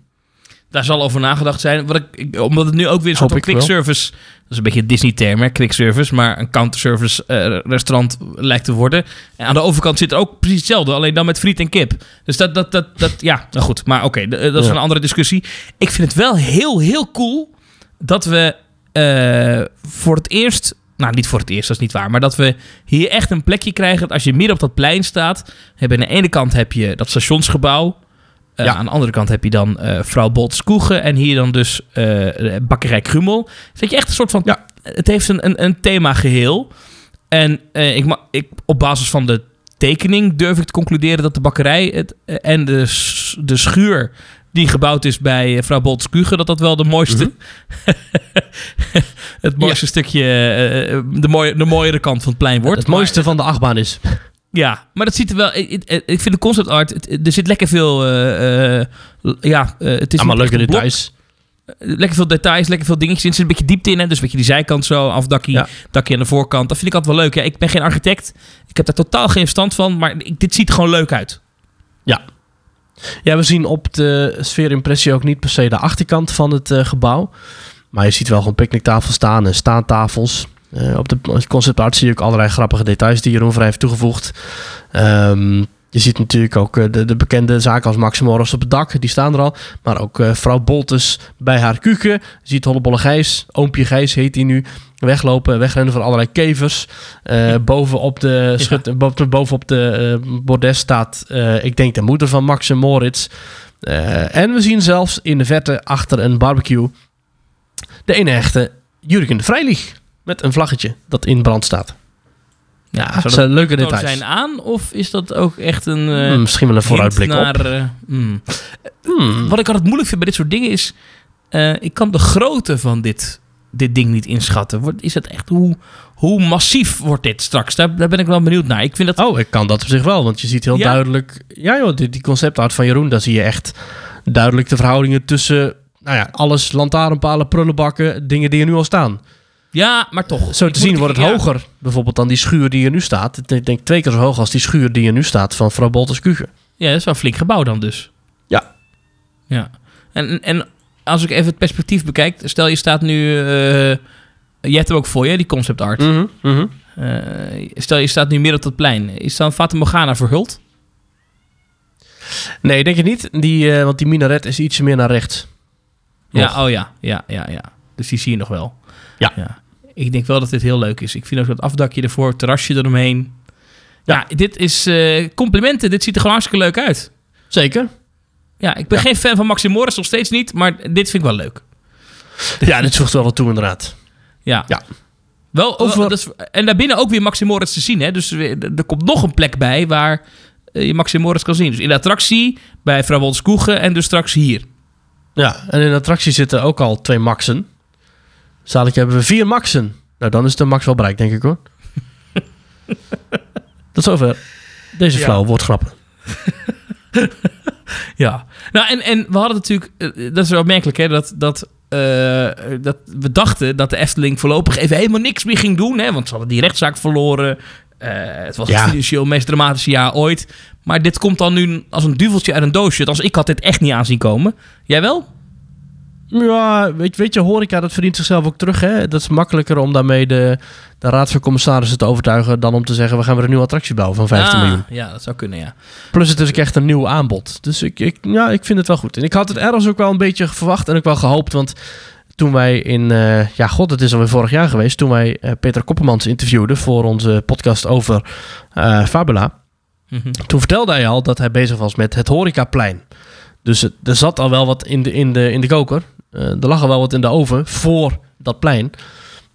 Daar zal over nagedacht zijn. Wat ik, ik- omdat het nu ook weer een soort van quick service... Dat is een beetje een Disney-term, hè? Quick service. Maar een counter-service eh, restaurant lijkt te worden. En aan de overkant zit er ook precies hetzelfde. Alleen dan met friet en kip. Dus dat, dat, dat, dat ja, nou goed. Maar oké, d- dat is Ja. een andere discussie. Ik vind het wel heel, heel cool dat we eh, voor het eerst... Nou, niet voor het eerst, dat is niet waar. Maar dat we hier echt een plekje krijgen. Dat als je midden op dat plein staat... Heb je aan de ene kant heb je dat stationsgebouw... Eh, Ja. Aan de andere kant heb je dan eh vrouw Bolts Koegen en hier dan dus eh, bakkerij Krummel. Dat je echt een soort van... Ja. Het heeft een, een, een thema geheel. En ik, ik, op basis van de tekening durf ik te concluderen dat de bakkerij het, en de, de schuur die gebouwd is bij vrouw Bolts Kugen, dat dat wel de mooiste... het mooiste stukje, de, mooie, de mooiere kant van het plein wordt. het Maar- mooiste van de achtbaan is. Ja, maar dat ziet er wel. Ik, ik- vind de concept art. het- er zit lekker veel. eh, eh, ja, eh, het is Allemaal leuke details. Lekker veel details, lekker veel dingetjes in. Er zit een beetje diepte in. Hè? Dus een beetje die zijkant zo, afdakje, Ja. dakje aan de voorkant. Dat vind ik altijd wel leuk. Ja, ik ben geen architect. Ik heb daar totaal geen verstand van. Maar ik- dit ziet er gewoon leuk uit. Ja, we zien op de sfeerimpressie ook niet per se de achterkant van het gebouw. Maar je ziet wel gewoon picknicktafels staan en staantafels. Eh, op de concept art zie je ook allerlei grappige details die Jeroen Vrij heeft toegevoegd. Ehm, je ziet natuurlijk ook eh, de, de bekende zaken als Max Morris op het dak, die staan er al. Maar ook eh, vrouw Boltes bij haar kuken. Je ziet Hollebolle Gijs, oompje Gijs heet hij nu, weglopen, wegrennen van allerlei kevers. Eh, bovenop de, schut, bo- bovenop de bordes staat, ik denk de moeder van Max en Moritz. En we zien zelfs in de verte achter een barbecue de ene echte Jurgen de Vrijlieg. Met een vlaggetje dat in brand staat. Ja, dat zijn leuke details. zijn aan? Of is dat ook echt een. eh, Hmm, misschien wel een vooruitblik naar, op. eh, hmm. Hmm. Wat ik altijd moeilijk vind bij dit soort dingen is... eh, ik kan de grootte van dit, dit ding niet inschatten. Wordt, is het echt... Hoe, hoe massief wordt dit straks? Daar, daar ben ik wel benieuwd naar. Ik vind dat... Oh, ik kan dat op zich wel, want je ziet heel Ja? duidelijk... Ja joh, die, die conceptart van Jeroen, daar zie je echt duidelijk de verhoudingen tussen... Nou ja, alles, lantaarnpalen, prullenbakken, dingen die er nu al staan. Ja, maar toch. Zo te zien wordt het ja. hoger, bijvoorbeeld dan die schuur die er nu staat. Ik denk twee keer zo hoog als die schuur die er nu staat van vrouw Bolters Kugen. Ja, dat is wel een flink gebouw dan dus. Ja. Ja. En, en als ik even het perspectief bekijk... Stel, je staat nu... eh je hebt hem ook voor je, die concept art. Mhm, mhm. Eh, stel, je staat nu midden op dat plein. Is dan Fata Morgana verhuld? Nee, denk je niet. Die, eh, want die minaret is ietsje meer naar rechts. Nog. Ja, oh ja. Ja, ja, ja. Dus die zie je nog wel. Ja. Ik denk wel dat dit heel leuk is. Ik vind ook dat afdakje ervoor, terrasje eromheen. Ja, dit is eh, complimenten. Dit ziet er gewoon hartstikke leuk uit. Zeker. Ja, ik ben geen fan van Maxim Morris, nog steeds niet. Maar dit vind ik wel leuk. Ja, dit voegt wel wat toe inderdaad. Ja. Ja. Wel, Over- wel, dat is- en daarbinnen ook weer Maxim Morris te zien. Hè? Dus er komt nog een plek bij waar eh, je Maxim Morris kan zien. Dus in de attractie, bij Wolters Koegen en dus straks hier. Ja, en in de attractie zitten ook al twee maxen. Zadelijk hebben we vier maxen. Nou, dan is de max wel bereikt, denk ik hoor. Tot zover. Deze Ja. flauw woordgrappen. Ja. Nou, en, en we hadden natuurlijk... eh, dat is wel opmerkelijk, hè? Dat, dat, eh, dat we dachten dat de Efteling voorlopig even helemaal niks meer ging doen. Hè? Want ze hadden die rechtszaak verloren. Eh, het was Ja. het financieel meest dramatische jaar ooit. Maar dit komt dan nu als een duveltje uit een doosje. Als ik had dit echt niet aanzien komen. Jij wel? Ja, weet, weet je, horeca, dat verdient zichzelf ook terug. Hè? Dat is makkelijker om daarmee de, de raad van commissarissen te overtuigen... dan om te zeggen, we gaan weer een nieuwe attractie bouwen van 15 Ah, miljoen. Ja, dat zou kunnen, ja. Plus het is ook echt een nieuw aanbod. Dus ik, ik, ja, ik vind het wel goed. En ik had het ergens ook wel een beetje verwacht en ook wel gehoopt. Want toen wij in, eh, ja god, het is alweer vorig jaar geweest. Toen wij eh, Peter Koppelmans interviewden voor onze podcast over eh, Fabula. Mhm. Toen vertelde hij al dat hij bezig was met het horecaplein. Dus er zat al wel wat in de, in de, in de koker. Eh, er lag al wel wat in de oven voor dat plein.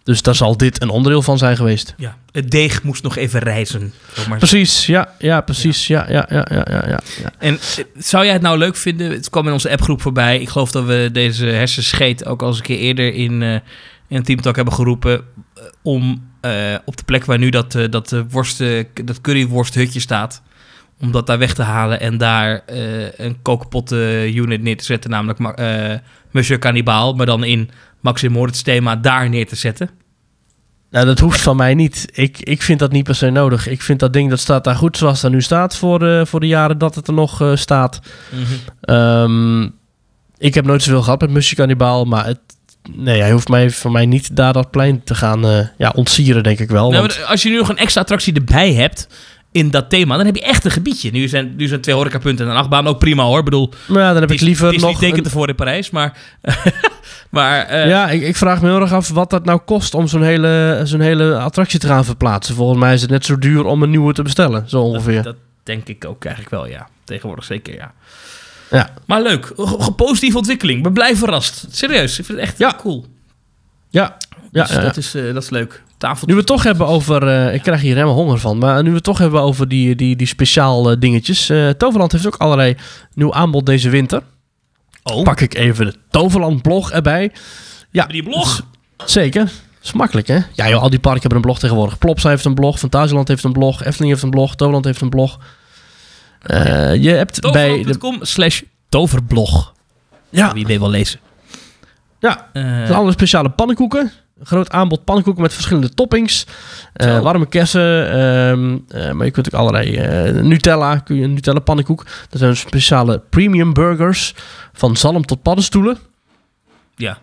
Dus daar zal dit een onderdeel van zijn geweest. Ja, het deeg moest nog even rijzen. Precies, ja, ja, precies. Ja, ja, ja, ja, ja, ja. ja. En eh, zou jij het nou leuk vinden? Het kwam in onze appgroep voorbij. Ik geloof dat we deze hersenscheet ook al eens een keer eerder in, eh in een teamtalk hebben geroepen. om op de plek waar nu dat, eh, dat, worst, dat curryworsthutje staat. Om dat daar weg te halen en daar eh, een kookpotten unit neer te zetten. Namelijk eh Monsieur Cannibal. Maar dan in Maxim Moritz thema daar neer te zetten. Nou, dat hoeft van mij niet. Ik, ik vind dat niet per se nodig. Ik vind dat ding dat staat daar goed zoals er nu staat voor, eh, voor de jaren dat het er nog staat. Ehm, ik heb nooit zoveel gehad met Musje Cannibal, maar het, nee, hij hoeft mij, voor mij niet daar dat plein te gaan ja, ontsieren, denk ik wel. Nou, want- als je nu nog een extra attractie erbij hebt in dat thema, dan heb je echt een gebiedje. Nu zijn, nu zijn twee horecapunten en een achtbaan ook prima hoor. Ik bedoel, maar ja, dan heb ik is, liever het is nog... tekent ervoor in Parijs, maar... maar eh, ja, ik, ik vraag me heel erg af wat dat nou kost om zo'n hele, zo'n hele attractie te gaan verplaatsen. Volgens mij is het net zo duur om een nieuwe te bestellen, zo ongeveer. dat, dat denk ik ook eigenlijk wel, ja. Tegenwoordig zeker, ja. Ja. Maar leuk. Positieve ontwikkeling. Ik ben blij verrast. Serieus, ik vind het echt Ja. cool. Ja, ja, Dus ja, ja. Dat, is, eh, dat is leuk. Tafel. Nu we het toch hebben over... eh, ik krijg hier helemaal honger van. Maar nu we het toch hebben over die, die, die speciaal eh, dingetjes. eh, Toverland heeft ook allerlei nieuw aanbod deze winter. oh, Pak ik even de Toverland blog erbij. Ja, die blog. zeker. Dat is makkelijk, hè? Ja, joh, al die parken hebben een blog tegenwoordig. Plopsa heeft een blog, Fantasieland heeft een blog, Efteling heeft een blog, Toverland heeft een blog. Je hebt bij de... Slash toverblog. Ja, Wie weet wel lezen. ja, er zijn alle speciale pannenkoeken. Groot aanbod pannenkoeken met verschillende toppings. Eh, warme kersen. ehm, eh, maar je kunt ook allerlei... eh, Nutella, kun je een Nutella pannenkoek. Er zijn speciale premium burgers. Van zalm tot paddenstoelen. ja.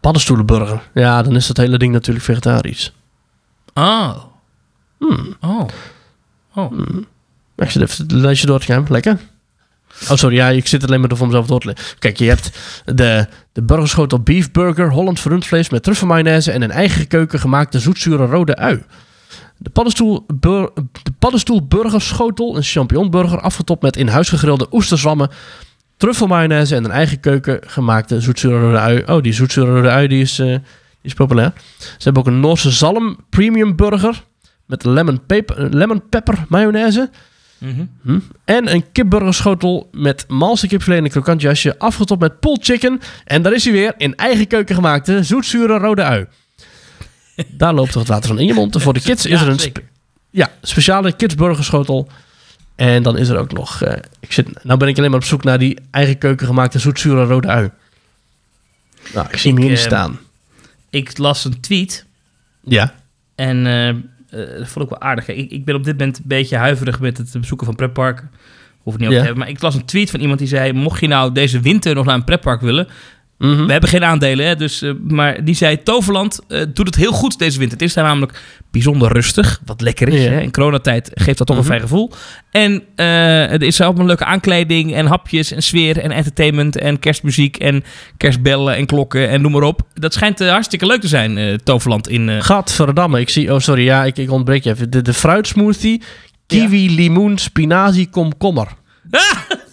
Paddenstoelenburger. Ja, dan is dat hele ding natuurlijk vegetarisch. Oh. Hmm. Oh. Oh. Ik zit even het lijstje door te gaan. Lekker. Oh, sorry. Ja, ik zit alleen maar voor mezelf door te lezen. Kijk, je hebt de, de burgerschotel beef burger, Holland rundvlees met truffelmayonaise en een eigen keuken gemaakte zoetzure rode ui. De paddenstoel, bur- de paddenstoel burgerschotel, een champignonburger, afgetopt met in huis gegrilde oesterzwammen, truffelmayonaise en een eigen keuken gemaakte zoetzure rode ui. Oh, die zoetzure rode ui die is, eh, die is populair. Ze hebben ook een Noorse zalm premium burger met lemon, lemon pepper mayonaise. Mhm. Hm? En een kipburgerschotel met malse kipfilet en een krokant jasje, afgetopt met pulled chicken. En daar is hij weer, in eigen keuken gemaakte, zoetzure rode ui. Daar loopt toch het water van in je mond. En voor de kids is er een spe- ja, speciale kidsburgerschotel. En dan is er ook nog... eh, ik zit, nou ben ik alleen maar op zoek naar die eigen keuken gemaakte zoetzure rode ui. Nou, ik zie hem hier niet eh, staan. Ik las een tweet Ja. en eh, eh, dat vond ik wel aardig. Ik, ik ben op dit moment een beetje huiverig met het bezoeken van pretparken. Hoef het niet over Ja. te hebben. Maar ik las een tweet van iemand die zei... mocht je nou deze winter nog naar een pretpark willen... Mhm. We hebben geen aandelen, hè, dus, eh, maar die zei... Toverland eh, doet het heel goed deze winter. Het is daar namelijk bijzonder rustig, wat lekker is. Hè. In coronatijd geeft dat toch Mhm. een fijn gevoel. En eh, er is allemaal leuke aankleding en hapjes en sfeer en entertainment... en kerstmuziek en kerstbellen en klokken en noem maar op. Dat schijnt hartstikke leuk te zijn, Toverland in... Gadverdamme, ik zie... Oh, sorry, ja, ik, ik ontbreek je even. De, de fruitsmoothie, kiwi, limoen, spinazie, komkommer.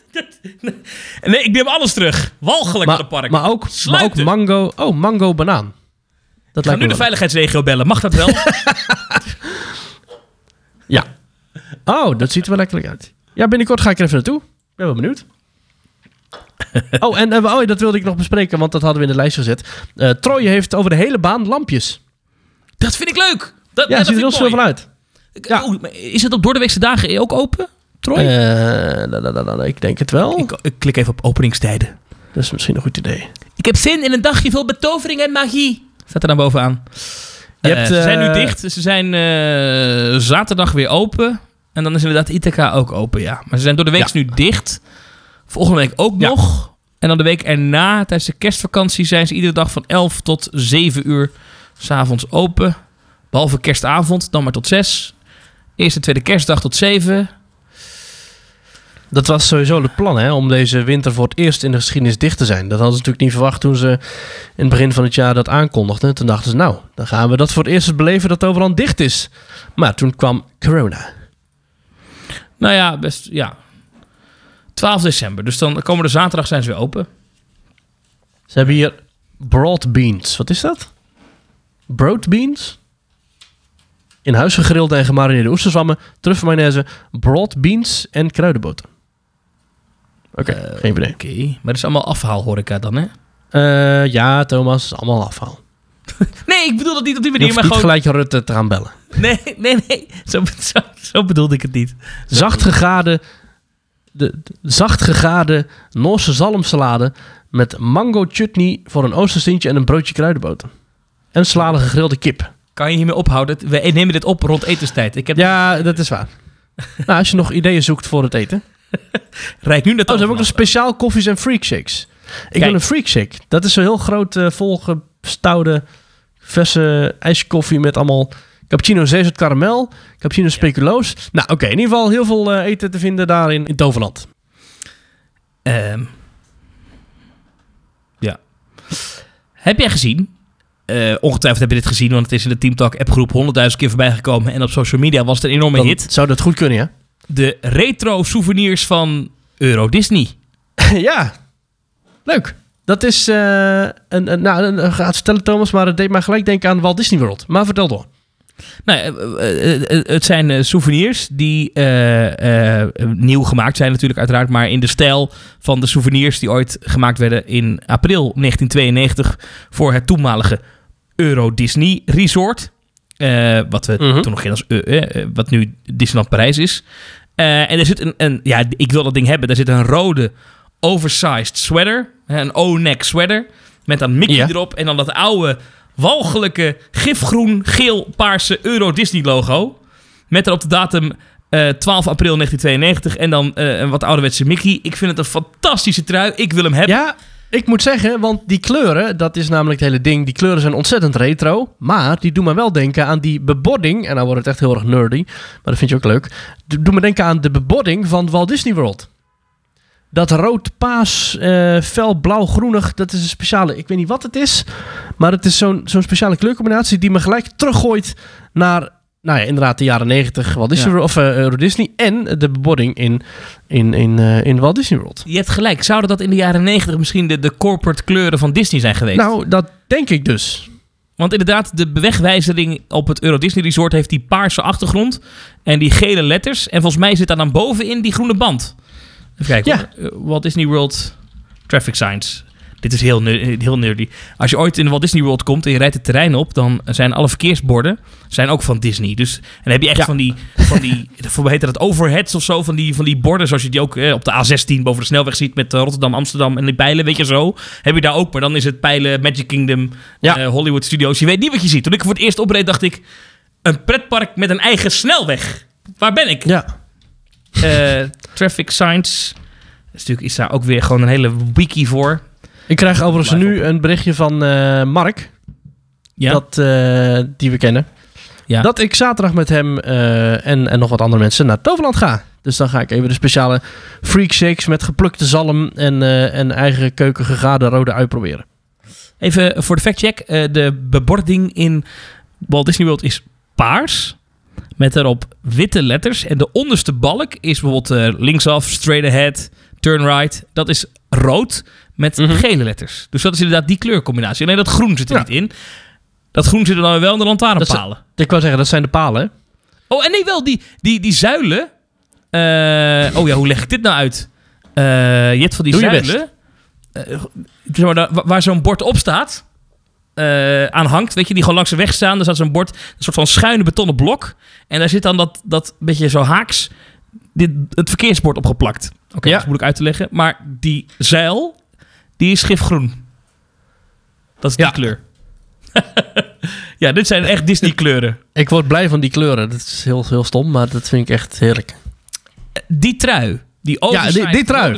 nee, ik neem alles terug. Walgelijk Maar, het park. maar, ook, maar ook Sluiten. mango... Oh, mango banaan. Dat Ik ga nu de wel. veiligheidsregio bellen. Mag dat wel? Ja. Oh, dat ziet er wel lekker uit. Ja, binnenkort ga ik er even naartoe. Ik ben wel benieuwd. oh, en eh, oh, dat wilde ik nog bespreken, want dat hadden we in de lijst gezet. Troje heeft over de hele baan lampjes. dat vind ik leuk. Dat, Ja, dat ziet er heel mooi. van uit. Ja. Oh, is het op doordeweekse dagen ook open, Troy? Eh, da, da, da, da, ik denk het wel. ik, ik klik even op openingstijden. Dat is misschien een goed idee. Ik heb zin in een dagje vol betovering en magie. Staat er dan bovenaan. Je Eh, ze zijn nu eh, dicht. Ze zijn eh, zaterdag weer open. En dan is inderdaad Ithaca ook open, ja. Maar ze zijn door de week Ja. nu dicht. Volgende week ook Ja. nog. En dan de week erna, tijdens de kerstvakantie, zijn ze iedere dag van 11 tot 7 uur s'avonds open. Behalve kerstavond, dan maar tot 6. Eerste en tweede kerstdag tot 7. Dat was sowieso het plan, hè, om deze winter voor het eerst in de geschiedenis dicht te zijn. Dat hadden ze natuurlijk niet verwacht toen ze in het begin van het jaar dat aankondigden. Toen dachten ze, nou, dan gaan we dat voor het eerst beleven dat overal dicht is. Maar toen kwam corona. Nou ja, best, ja. 12 december. Dus dan komende zaterdag zijn ze weer open. Ze hebben hier broad beans. Wat is dat? broad beans. In huis gegrilde en gemarineerde oesterzwammen, truffelmayonaise, broad beans en kruidenboter. Oké, geen idee. Oké, maar dat is allemaal afhaalhoreca dan, hè? Eh, ja, Thomas, allemaal afhaal. Nee, ik bedoel dat niet op die manier, maar niet gewoon... gelijk Rutte te gaan bellen. Nee, nee, nee. Zo, zo, zo bedoelde ik het niet. Zacht gegade, de, de- zacht Noorse zalmsalade met mango chutney voor een oosterstintje en een broodje kruidenboter. En salade gegrilde kip. Kan je hiermee ophouden? We nemen dit op rond etenstijd. Ik heb Ja, dat is waar. nou, als je nog ideeën zoekt voor het eten. Rijk nu naar Oh, ze hebben ook nog speciaal koffies en freak shakes. Ik Kijk. wil een freak shake. Dat is zo'n heel groot, eh, volgestouwde, verse ijskoffie met allemaal cappuccino zeezout karamel, cappuccino speculoos. Nou, oké, in ieder geval heel veel eh, eten te vinden daarin in Toverland. Ehm, ja. Heb jij gezien? eh, ongetwijfeld heb je dit gezien, want het is in de Teamtalk appgroep honderdduizend keer voorbij gekomen. En op social media was het een enorme Dan hit. zou dat goed kunnen, ja? De retro souvenirs van Euro Disney. ja, leuk. Dat is eh, een, een, nou, een, een- ga het vertellen Thomas, maar het deed mij gelijk denken aan Walt Disney World. Maar vertel door. Nou, eh, eh, het zijn souvenirs die nieuw gemaakt zijn natuurlijk uiteraard, maar in de stijl van de souvenirs die ooit gemaakt werden in april 1992 voor het toenmalige Euro Disney Resort. Eh, wat we Mhm. toen nog geen als eh, eh, wat nu Disneyland Parijs is. En er zit een, een, ja, ik wil dat ding hebben. Daar zit een rode oversized sweater, een O-neck sweater met dan Mickey erop en dan dat oude walgelijke gifgroen geel paarse Euro Disney logo met erop de datum eh, 12 april 1992 en dan een wat ouderwetse Mickey. Ik vind het een fantastische trui. Ik wil hem hebben. Ja, ik moet zeggen, want die kleuren, dat is namelijk het hele ding. Die kleuren zijn ontzettend retro, maar die doen me wel denken aan die bebording. En nou wordt het echt heel erg nerdy, maar dat vind je ook leuk. Doe me denken aan de bebording van Walt Disney World. Dat rood, paas, eh, fel, blauw, groenig, dat is een speciale, ik weet niet wat het is, maar het is zo'n zo'n speciale kleurcombinatie die me gelijk teruggooit naar, nou ja, inderdaad de jaren 90 Walt Disney Ja. Of eh, Euro Disney en de bebording in, in, in, eh, in Walt Disney World. Je hebt gelijk. Zouden dat in de jaren 90 misschien de, de corporate kleuren van Disney zijn geweest? Nou, dat denk ik dus. Want inderdaad, de wegwijzering op het Euro Disney Resort heeft die paarse achtergrond en die gele letters. En volgens mij zit daar dan bovenin die groene band. Even kijken. Ja. Eh, Walt Disney World Traffic Signs. Dit is heel, heel nerdy. Als je ooit in Walt Disney World komt en je rijdt het terrein op, dan zijn alle verkeersborden zijn ook van Disney. Dus en dan heb je echt Ja. van die, van die hoe heet dat, overheads of zo, van die, van die borden zoals je die ook eh, op de A16 boven de snelweg ziet met eh, Rotterdam, Amsterdam en die pijlen, weet je zo. Heb je daar ook, maar dan is het pijlen Magic Kingdom, Ja. eh, Hollywood Studios. Je weet niet wat je ziet. Toen ik voor het eerst opreed, dacht ik, een pretpark met een eigen snelweg. Waar ben ik? Ja. Traffic signs. Dus natuurlijk is daar ook weer gewoon een hele wiki voor. Ik krijg overigens Blijf nu een berichtje van eh, Mark, Ja. dat, eh, die we kennen. Ja. Dat ik zaterdag met hem eh, en, en nog wat andere mensen naar Toverland ga. Dus dan ga ik even de speciale freak shakes met geplukte zalm en, eh, en eigen keuken gegade rode ui proberen. Even voor de factcheck. eh de bebording in Walt Disney World is paars. Met daarop witte letters. En de onderste balk is bijvoorbeeld eh, linksaf, straight ahead, turn right. Dat is rood met Mhm. gele letters. Dus dat is inderdaad die kleurcombinatie. Alleen dat groen zit er Ja. niet in. Dat groen zit er dan wel in de lantaarnpalen. Ik wou zeggen, dat zijn de palen. hè? Oh, en nee, wel die, die, die zuilen. Eh, oh ja, hoe leg ik dit nou uit? Eh, je hebt van die Doe zuilen. eh, zeg maar, daar- wa- waar zo'n bord op staat. aan hangt, weet je, die gewoon langs de weg staan. Daar staat zo'n bord, een soort van schuine betonnen blok. En daar zit dan dat, dat beetje zo haaks dit, het verkeersbord opgeplakt. Oké, Ja. dat is moeilijk uit te leggen. Maar die zeil, die is gifgroen. Dat is die Ja. kleur. ja, dit zijn echt Disney kleuren. Ik word blij van die kleuren. Dat is heel, heel stom, maar dat vind ik echt heerlijk. Die trui. Die oversized die- die trui.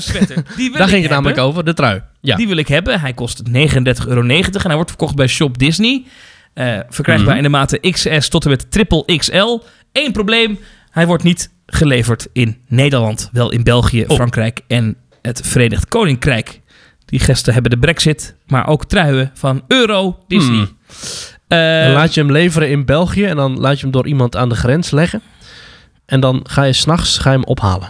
die Daar ging het namelijk over, de trui. Ja. Die wil ik hebben. Hij kost 39,90 euro en hij wordt verkocht bij Shop Disney. Eh, verkrijgbaar Mhm. in de maten XS tot en met triple XL. Eén probleem, hij wordt niet geleverd in Nederland. Wel in België, Oh. Frankrijk en het Verenigd Koninkrijk. Die gasten hebben de brexit, maar ook truien van Euro Disney. Hmm. Eh, Dan laat je hem leveren in België en dan laat je hem door iemand aan de grens leggen. En dan ga je s'nachts hem ophalen.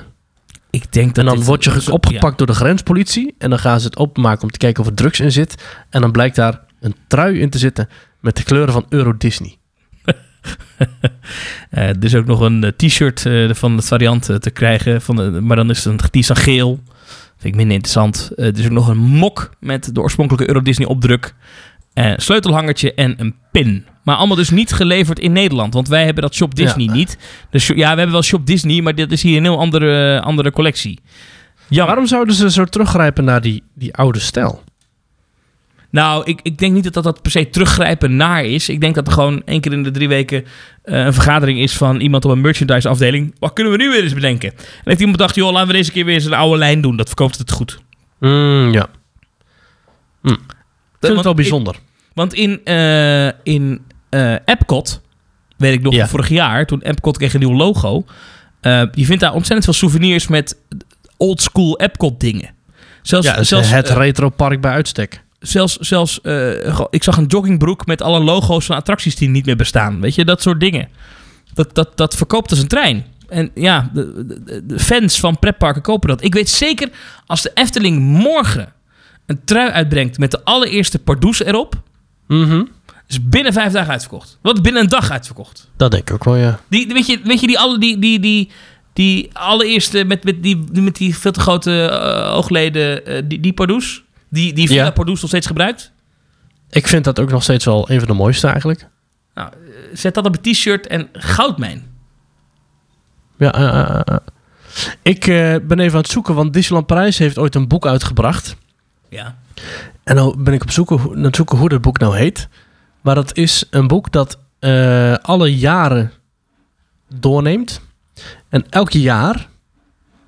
ik denk dat En dan word je opgepakt door de grenspolitie. En dan gaan ze het openmaken om te kijken of er drugs in zit. En dan blijkt daar een trui in te zitten met de kleuren van Euro Disney. Er is ook nog een eh, t-shirt eh, van het variant te krijgen, van de, maar dan is het een, die is dan geel. Vind ik minder interessant. Er is ook nog een mok met de oorspronkelijke Euro Disney opdruk. sleutelhangertje en een pin. Maar allemaal dus niet geleverd in Nederland. Want wij hebben dat Shop Disney Ja. niet. Dus ja, we hebben wel Shop Disney, maar dit is hier een heel andere, andere collectie. Jammer. Waarom zouden ze zo teruggrijpen naar die, die oude stijl? Nou, ik, ik denk niet dat, dat dat per se teruggrijpen naar is. Ik denk dat er gewoon één keer in de drie weken eh, een vergadering is van iemand op een merchandise afdeling. Wat kunnen we nu weer eens bedenken? En heeft iemand gedacht, joh, laten we deze keer weer eens een oude lijn doen. Dat verkoopt het goed. Mm, ja. Ik vind het Want wel ik- bijzonder. Want in, eh, in eh, Epcot, weet ik nog Ja. vorig jaar, toen Epcot kreeg een nieuw logo. eh, je vindt daar ontzettend veel souvenirs met old school Epcot dingen. Zelfs, ja, dat is zelfs, het eh, retro park bij uitstek. Zelfs, zelfs eh, ik zag een joggingbroek met alle logo's van attracties die niet meer bestaan. Weet je, dat soort dingen. Dat, dat, dat verkoopt als een trein. En ja, de, de- de fans van pretparken kopen dat. Ik weet zeker, als de Efteling morgen een trui uitbrengt met de allereerste Pardoes erop, Mhm. is binnen vijf dagen uitverkocht. Wat binnen een dag uitverkocht. Dat denk ik ook wel, ja. Die, weet, je, weet je, die, alle, die, die, die, die allereerste met, met, die, die- met die veel te grote eh, oogleden, eh, die, die Pardoes, die, die Villa Ja. Pardoes nog steeds gebruikt. Ik vind dat ook nog steeds wel een van de mooiste eigenlijk. Nou, eh, zet dat op een t-shirt en goudmijn. Ja, eh, eh, ik ben even aan het zoeken, want Disneyland Parijs heeft ooit een boek uitgebracht. Ja. En nou ben ik op zoek, aan het zoeken hoe dat boek nou heet. Maar dat is een boek dat alle jaren doorneemt. En elk jaar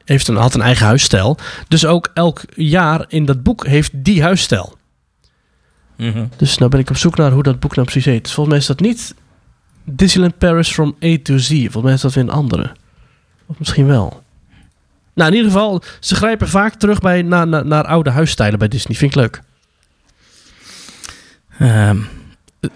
heeft een, had een eigen huisstijl. Dus ook elk jaar in dat boek heeft die huisstijl. Mhm. Dus nou ben ik op zoek naar hoe dat boek nou precies heet. Volgens mij is dat niet Disneyland Paris from A to Z. Volgens mij is dat weer een andere. Of misschien wel. Nou, in ieder geval, ze grijpen vaak terug bij, naar, naar, naar oude huisstijlen bij Disney. Vind ik leuk. Ehm,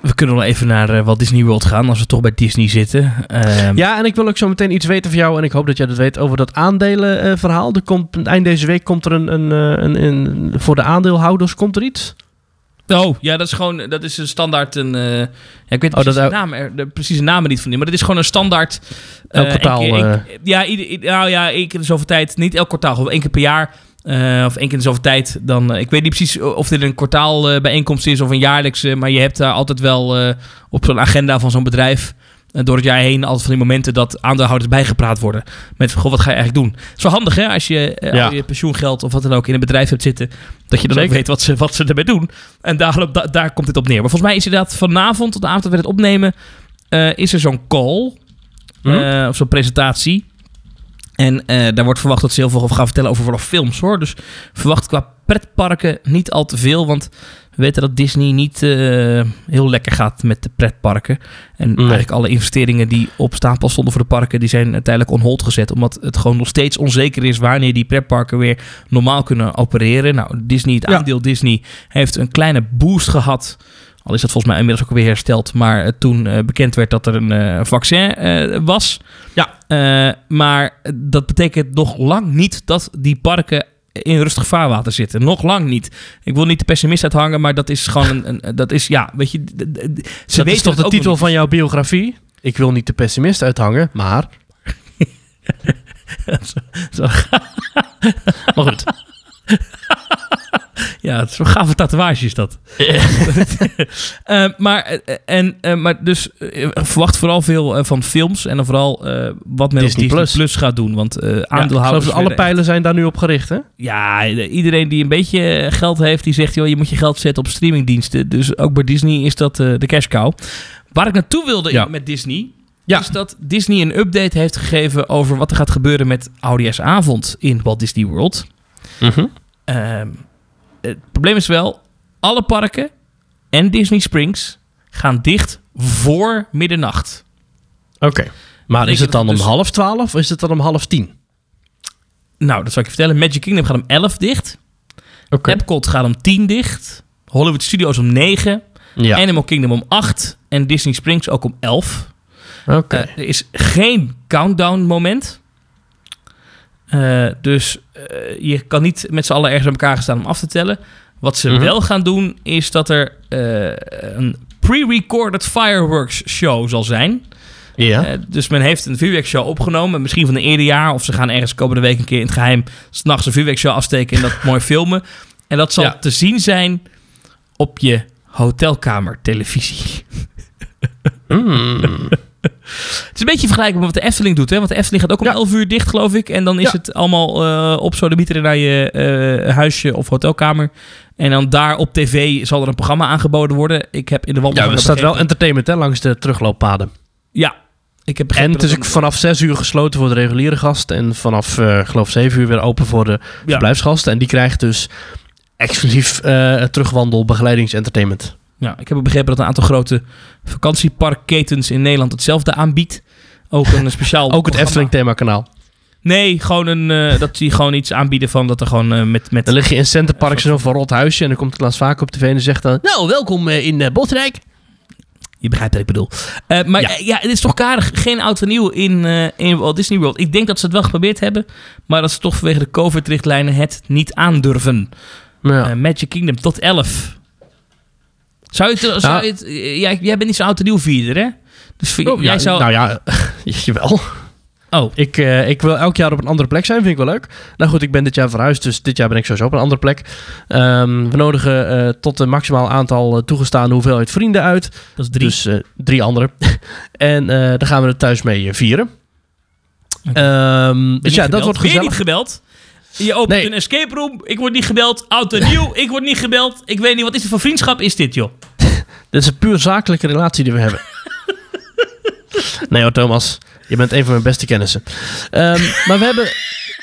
we kunnen wel even naar eh, Walt Disney World gaan als we toch bij Disney zitten. Ehm, Ja, en ik wil ook zo meteen iets weten van jou. En ik hoop dat jij dat weet over dat aandelenverhaal. er komt, eind deze week komt er een, een, eh, een, een, Voor de aandeelhouders komt er iets. Oh, ja, dat is gewoon, dat is een standaard een... eh, ja, ik weet Oh, precies dat- de, naam, er- de precieze namen niet van die, maar het is gewoon een standaard... eh, Elk kwartaal, keer- ja, ieder, nou ja, één keer zoveel tijd. Niet elk kwartaal, gewoon één keer per jaar. Eh, of één keer in zoveel tijd. Dan, eh, ik weet niet precies of dit een kwartaalbijeenkomst is of een jaarlijkse. Maar je hebt daar altijd wel eh, op zo'n agenda van zo'n bedrijf... eh, door het jaar heen altijd van die momenten dat aandeelhouders bijgepraat worden. Met, goh, wat ga je eigenlijk doen? Het is wel handig, hè, als je eh, Ja. al je pensioengeld of wat dan ook in een bedrijf hebt zitten, dat je dan ook weet wat ze, wat ze ermee doen. En daarop, da- daar komt dit op neer. Maar volgens mij is inderdaad vanavond, op de avond dat we het opnemen, eh, is er zo'n call, Hm? eh, of zo'n presentatie. En eh, daar wordt verwacht dat ze heel veel gaan vertellen over vooral films, hoor. Dus verwacht qua pretparken niet al te veel, want we weten dat Disney niet eh, heel lekker gaat met de pretparken. En eigenlijk alle investeringen die op stapel stonden voor de parken, die zijn tijdelijk on hold gezet. Omdat het gewoon nog steeds onzeker is wanneer die pretparken weer normaal kunnen opereren. Nou, Disney, het Ja. aandeel Disney, heeft een kleine boost gehad. Al is dat volgens mij inmiddels ook weer hersteld. Maar eh, toen eh, bekend werd dat er een eh, vaccin was. Ja. Maar dat betekent nog lang niet dat die parken in rustig vaarwater zitten. Nog lang niet. Ik wil niet de pessimist uithangen, maar dat is gewoon een... een dat is, ja, weet je... Ze dat weten is toch de titel van jouw biografie? Ik wil niet de pessimist uithangen, maar... Maar goed. Ja, het is een gave tatoeage is dat. Eh, maar, eh, en, eh, maar dus verwacht vooral veel van films en dan vooral wat men Disney op Disney Plus. Plus. gaat doen. Want Ja, aandeelhouders... dat alle pijlen zijn daar nu op gericht, hè? Ja, iedereen die een beetje geld heeft, die zegt... Joh, je moet je geld zetten op streamingdiensten. Dus ook bij Disney is dat de cash cow. Waar ik naartoe wilde Ja. met Disney... Ja. is dat Disney een update heeft gegeven... over wat er gaat gebeuren met Oudejaarsavond in Walt Disney World. Ehm, het probleem is wel... alle parken en Disney Springs gaan dicht voor middernacht. Oké. Maar is het dan om dus- half twaalf of is het dan om half tien? Nou, dat zal ik je vertellen. Magic Kingdom gaat om 11 dicht. Oké. Epcot gaat om 10 dicht. Hollywood Studios om 9. Ja. Animal Kingdom om 8. En Disney Springs ook om 11. Oké. Eh, er is geen countdown moment. Eh, dus eh, je kan niet met z'n allen ergens bij elkaar staan om af te tellen. Wat ze Mhm. wel gaan doen, is dat er eh, een pre-recorded fireworks show zal zijn. Ja. Dus men heeft een vuurwerkshow opgenomen, misschien van een eerder jaar. Of ze gaan ergens komende week een keer in het geheim s'nachts een vuurwerkshow afsteken en dat mooi filmen. En dat zal Ja. te zien zijn op je hotelkamer televisie. Mm. Het is een beetje vergelijkbaar met wat de Efteling doet. Hè? Want de Efteling gaat ook om Ja. 11 uur dicht, geloof ik. En dan is Ja. het allemaal eh op sodemieteren naar je eh, huisje of hotelkamer. En dan daar op tv zal er een programma aangeboden worden. Ik heb in de Ja, wandelgangen er staat wel entertainment hè, langs de teruglooppaden. Ja, ik heb En het is ook vanaf 6 uur gesloten voor de reguliere gast. En vanaf, eh geloof 7 uur weer open voor de Ja. verblijfsgasten. En die krijgt dus exclusief eh terugwandel, begeleidingsentertainment. Ja, ik heb begrepen dat een aantal grote vakantieparkketens in Nederland hetzelfde aanbiedt. Ook een speciaal. Ook het. Efteling themakanaal. Nee, gewoon een, eh, dat die gewoon iets aanbieden van dat er gewoon eh, met. met Dan lig je in Centerpark zo'n verrot huisje. En dan komt Klaas vaak op tv en zegt dan... Nou, welkom eh, in Bosrijk. Je begrijpt wat ik bedoel. Maar Ja. het is toch karig. Geen oud en nieuw in, in Walt Disney World. Ik denk dat ze het wel geprobeerd hebben. Maar dat ze toch vanwege de COVID-richtlijnen het niet aandurven. Ja. Magic Kingdom tot 11. Zou je het... Zou je het eh, jij, jij bent niet zo'n oud en nieuw vierder, hè? Dus Oh, jij zou... Nou ja, jawel. oh, Ik, eh, ik wil elk jaar op een andere plek zijn, vind ik wel leuk. Nou goed, ik ben dit jaar verhuisd, dus dit jaar ben ik sowieso op een andere plek. Ehm, we nodigen eh, tot een maximaal aantal eh, toegestaande hoeveelheid vrienden uit. dat is drie. Dus drie anderen. en daar gaan we het thuis mee vieren. Ehm, dus ja, dat wordt gezellig. niet gebeld? Je opent Nee. een escape room. Ik word niet gebeld. Oud en nieuw. Ik word niet gebeld. Ik weet niet, wat is dit voor vriendschap is dit, joh? Dit is een puur zakelijke relatie die we hebben. nee hoor, Thomas. Je bent een van mijn beste kennissen. Ehm, maar we hebben...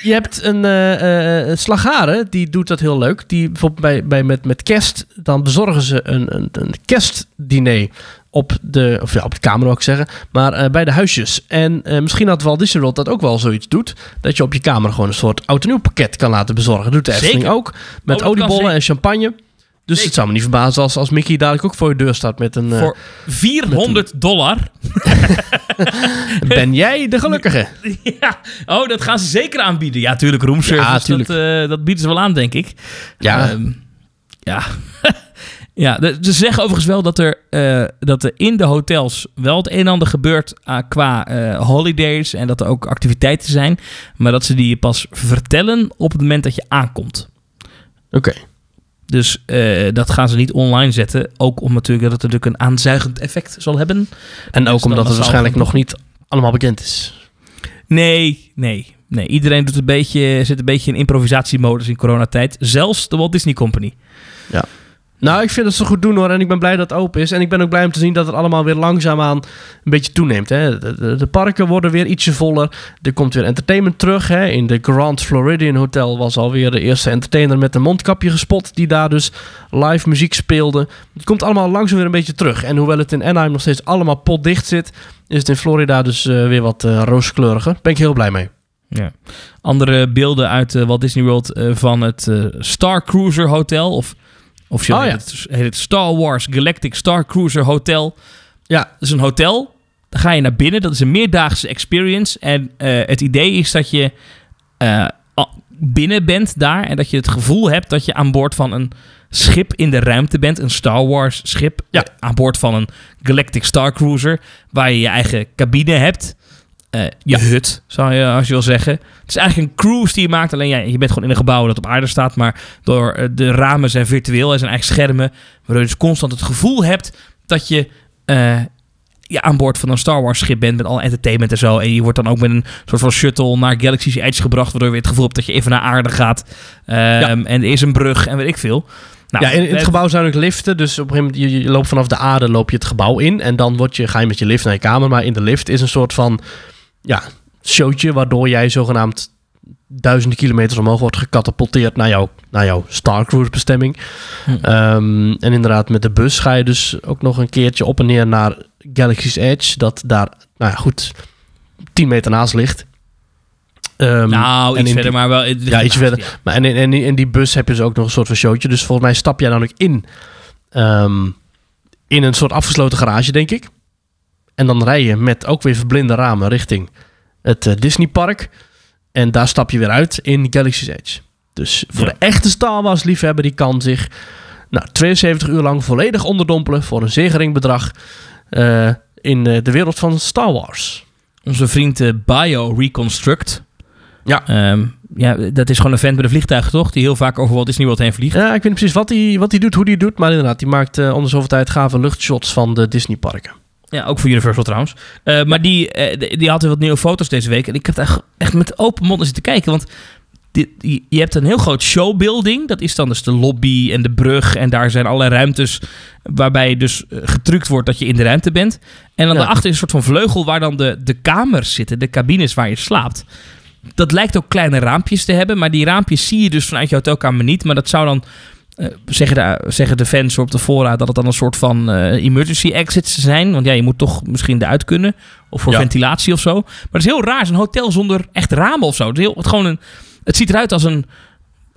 Je hebt een slagare, die doet dat heel leuk. Die bijvoorbeeld bij, bij met, met kerst, dan bezorgen ze een, een, een kerstdiner op de, of ja, op de kamer wil ik zeggen, maar eh, bij de huisjes. En eh, misschien had Walt Disney World dat ook wel zoiets doet, dat je op je kamer gewoon een soort oud en nieuw pakket kan laten bezorgen. Dat doet de Zeker. Efteling ook, met kan oliebollen en champagne. Dus Zeker. het zou me niet verbazen als, als Mickey dadelijk ook voor je deur staat met een... eh, Voor 400 dollar. Ben jij de gelukkige? ja. Oh, dat gaan ze zeker aanbieden. Ja, tuurlijk. Roomservice. Ja, tuurlijk. Dat, dat bieden ze wel aan, denk ik. Ja, Ehm, ja. ja, de- ze zeggen overigens wel dat er, eh, dat er in de hotels wel het een en ander gebeurt ah, qua eh, holidays en dat er ook activiteiten zijn, maar dat ze die je pas vertellen op het moment dat je aankomt. oké. Dus eh, dat gaan ze niet online zetten, ook om natuurlijk dat het natuurlijk een aanzuigend effect zal hebben. En ook omdat het waarschijnlijk nog niet allemaal bekend is. Nee, nee, nee. Iedereen doet een beetje, zit een beetje in improvisatiemodus in coronatijd. Zelfs de Walt Disney Company. Nou, ik vind het zo goed doen hoor. En ik ben blij dat het open is. En ik ben ook blij om te zien dat het allemaal weer langzaamaan een beetje toeneemt. Hè. De, parken worden weer ietsje voller. Er komt weer entertainment terug. Hè. In de Grand Floridian Hotel was alweer de eerste entertainer met een mondkapje gespot. Die daar dus live muziek speelde. Het komt allemaal langzaam weer een beetje terug. En hoewel het in Anaheim nog steeds allemaal potdicht zit... is het in Florida dus eh, weer wat eh, rooskleuriger. Ben ik heel blij mee. Ja. Andere beelden uit eh, Walt Disney World van het Star Cruiser Hotel. Of, of Oh, heet, ja. het, heet het Star Wars Galactic Star Cruiser Hotel. Ja, Dat is een hotel. Dan ga je naar binnen. Dat is een meerdaagse experience. En eh, het idee is dat je eh, binnen bent daar. En dat je het gevoel hebt dat je aan boord van een schip in de ruimte bent. Een Star Wars schip. Ja. eh, aan boord van een Galactic Star Cruiser. Waar je je eigen cabine hebt. Eh, je hut, zou je als je wil zeggen. Het is eigenlijk een cruise die je maakt. Alleen ja, je bent gewoon in een gebouw dat op aarde staat. Maar door eh, de ramen zijn virtueel. Er zijn eigen schermen. Waardoor je dus constant het gevoel hebt dat je eh, ja, aan boord van een Star Wars schip bent met al entertainment en zo. En je wordt dan ook met een soort van shuttle naar Galaxy's Edge gebracht, waardoor je weer het gevoel hebt dat je even naar aarde gaat. Ehm, En er is een brug en weet ik veel. Nou, ja, in, in het gebouw zijn ook liften. Dus op een gegeven moment, je, je loopt vanaf de aarde, loop je het gebouw in. En dan word je, ga je met je lift naar je kamer. Maar in de lift is een soort van ja, showtje... waardoor jij zogenaamd duizenden kilometers omhoog wordt gecatapulteerd... naar, jouw naar jouw Star Cruise bestemming. Hm. Ehm, en inderdaad, met de bus ga je dus ook nog een keertje op en neer naar Galaxy's Edge. Dat daar, nou ja, goed, 10 meter naast ligt. Ehm, nou, iets verder, die- maar wel... Ja, iets verder. Maar en, in- en in die bus heb je dus ook nog een soort van showtje. Dus volgens mij stap jij namelijk in. ehm, in een soort afgesloten garage, denk ik. En dan rij je met ook weer verblinde ramen richting het eh, Disneypark. En daar stap je weer uit in Galaxy's Edge. Dus voor Ja. de echte Star Wars liefhebber, die kan zich Nou, 72 uur lang volledig onderdompelen voor een zeer gering bedrag eh, in eh, de wereld van Star Wars. Onze vriend Bio Reconstruct. Ja. Ehm, ja, dat is gewoon een vent met een vliegtuig, toch? Die heel vaak over Walt Disney World heen vliegt. Ja, ik weet niet precies wat hij wat hij doet, hoe hij doet, maar inderdaad, die maakt om de zoveel tijd gave luchtshots van de Disneyparken. Ja, ook voor Universal trouwens. Eh, maar die, eh, die- had weer wat nieuwe foto's deze week. En ik heb daar echt, echt met open mond naar zitten kijken. Want die- je hebt een heel groot showbuilding. Dat is dan dus de lobby en de brug. En daar zijn allerlei ruimtes waarbij dus eh, getrukt wordt dat je in de ruimte bent. En dan Ja. daarachter is een soort van vleugel waar dan de, de kamers zitten. De cabines waar je slaapt. Dat lijkt ook kleine raampjes te hebben. Maar die raampjes zie je dus vanuit je hotelkamer niet. Maar dat zou dan... eh, zeggen, de, zeggen de fans op de fora dat het dan een soort van eh, emergency exits zijn. Want ja, je moet toch misschien eruit kunnen. Of voor Ja. ventilatie of zo. Maar het is heel raar. Een hotel zonder echt ramen of zo. Het, is heel, het, gewoon een, het ziet eruit als een,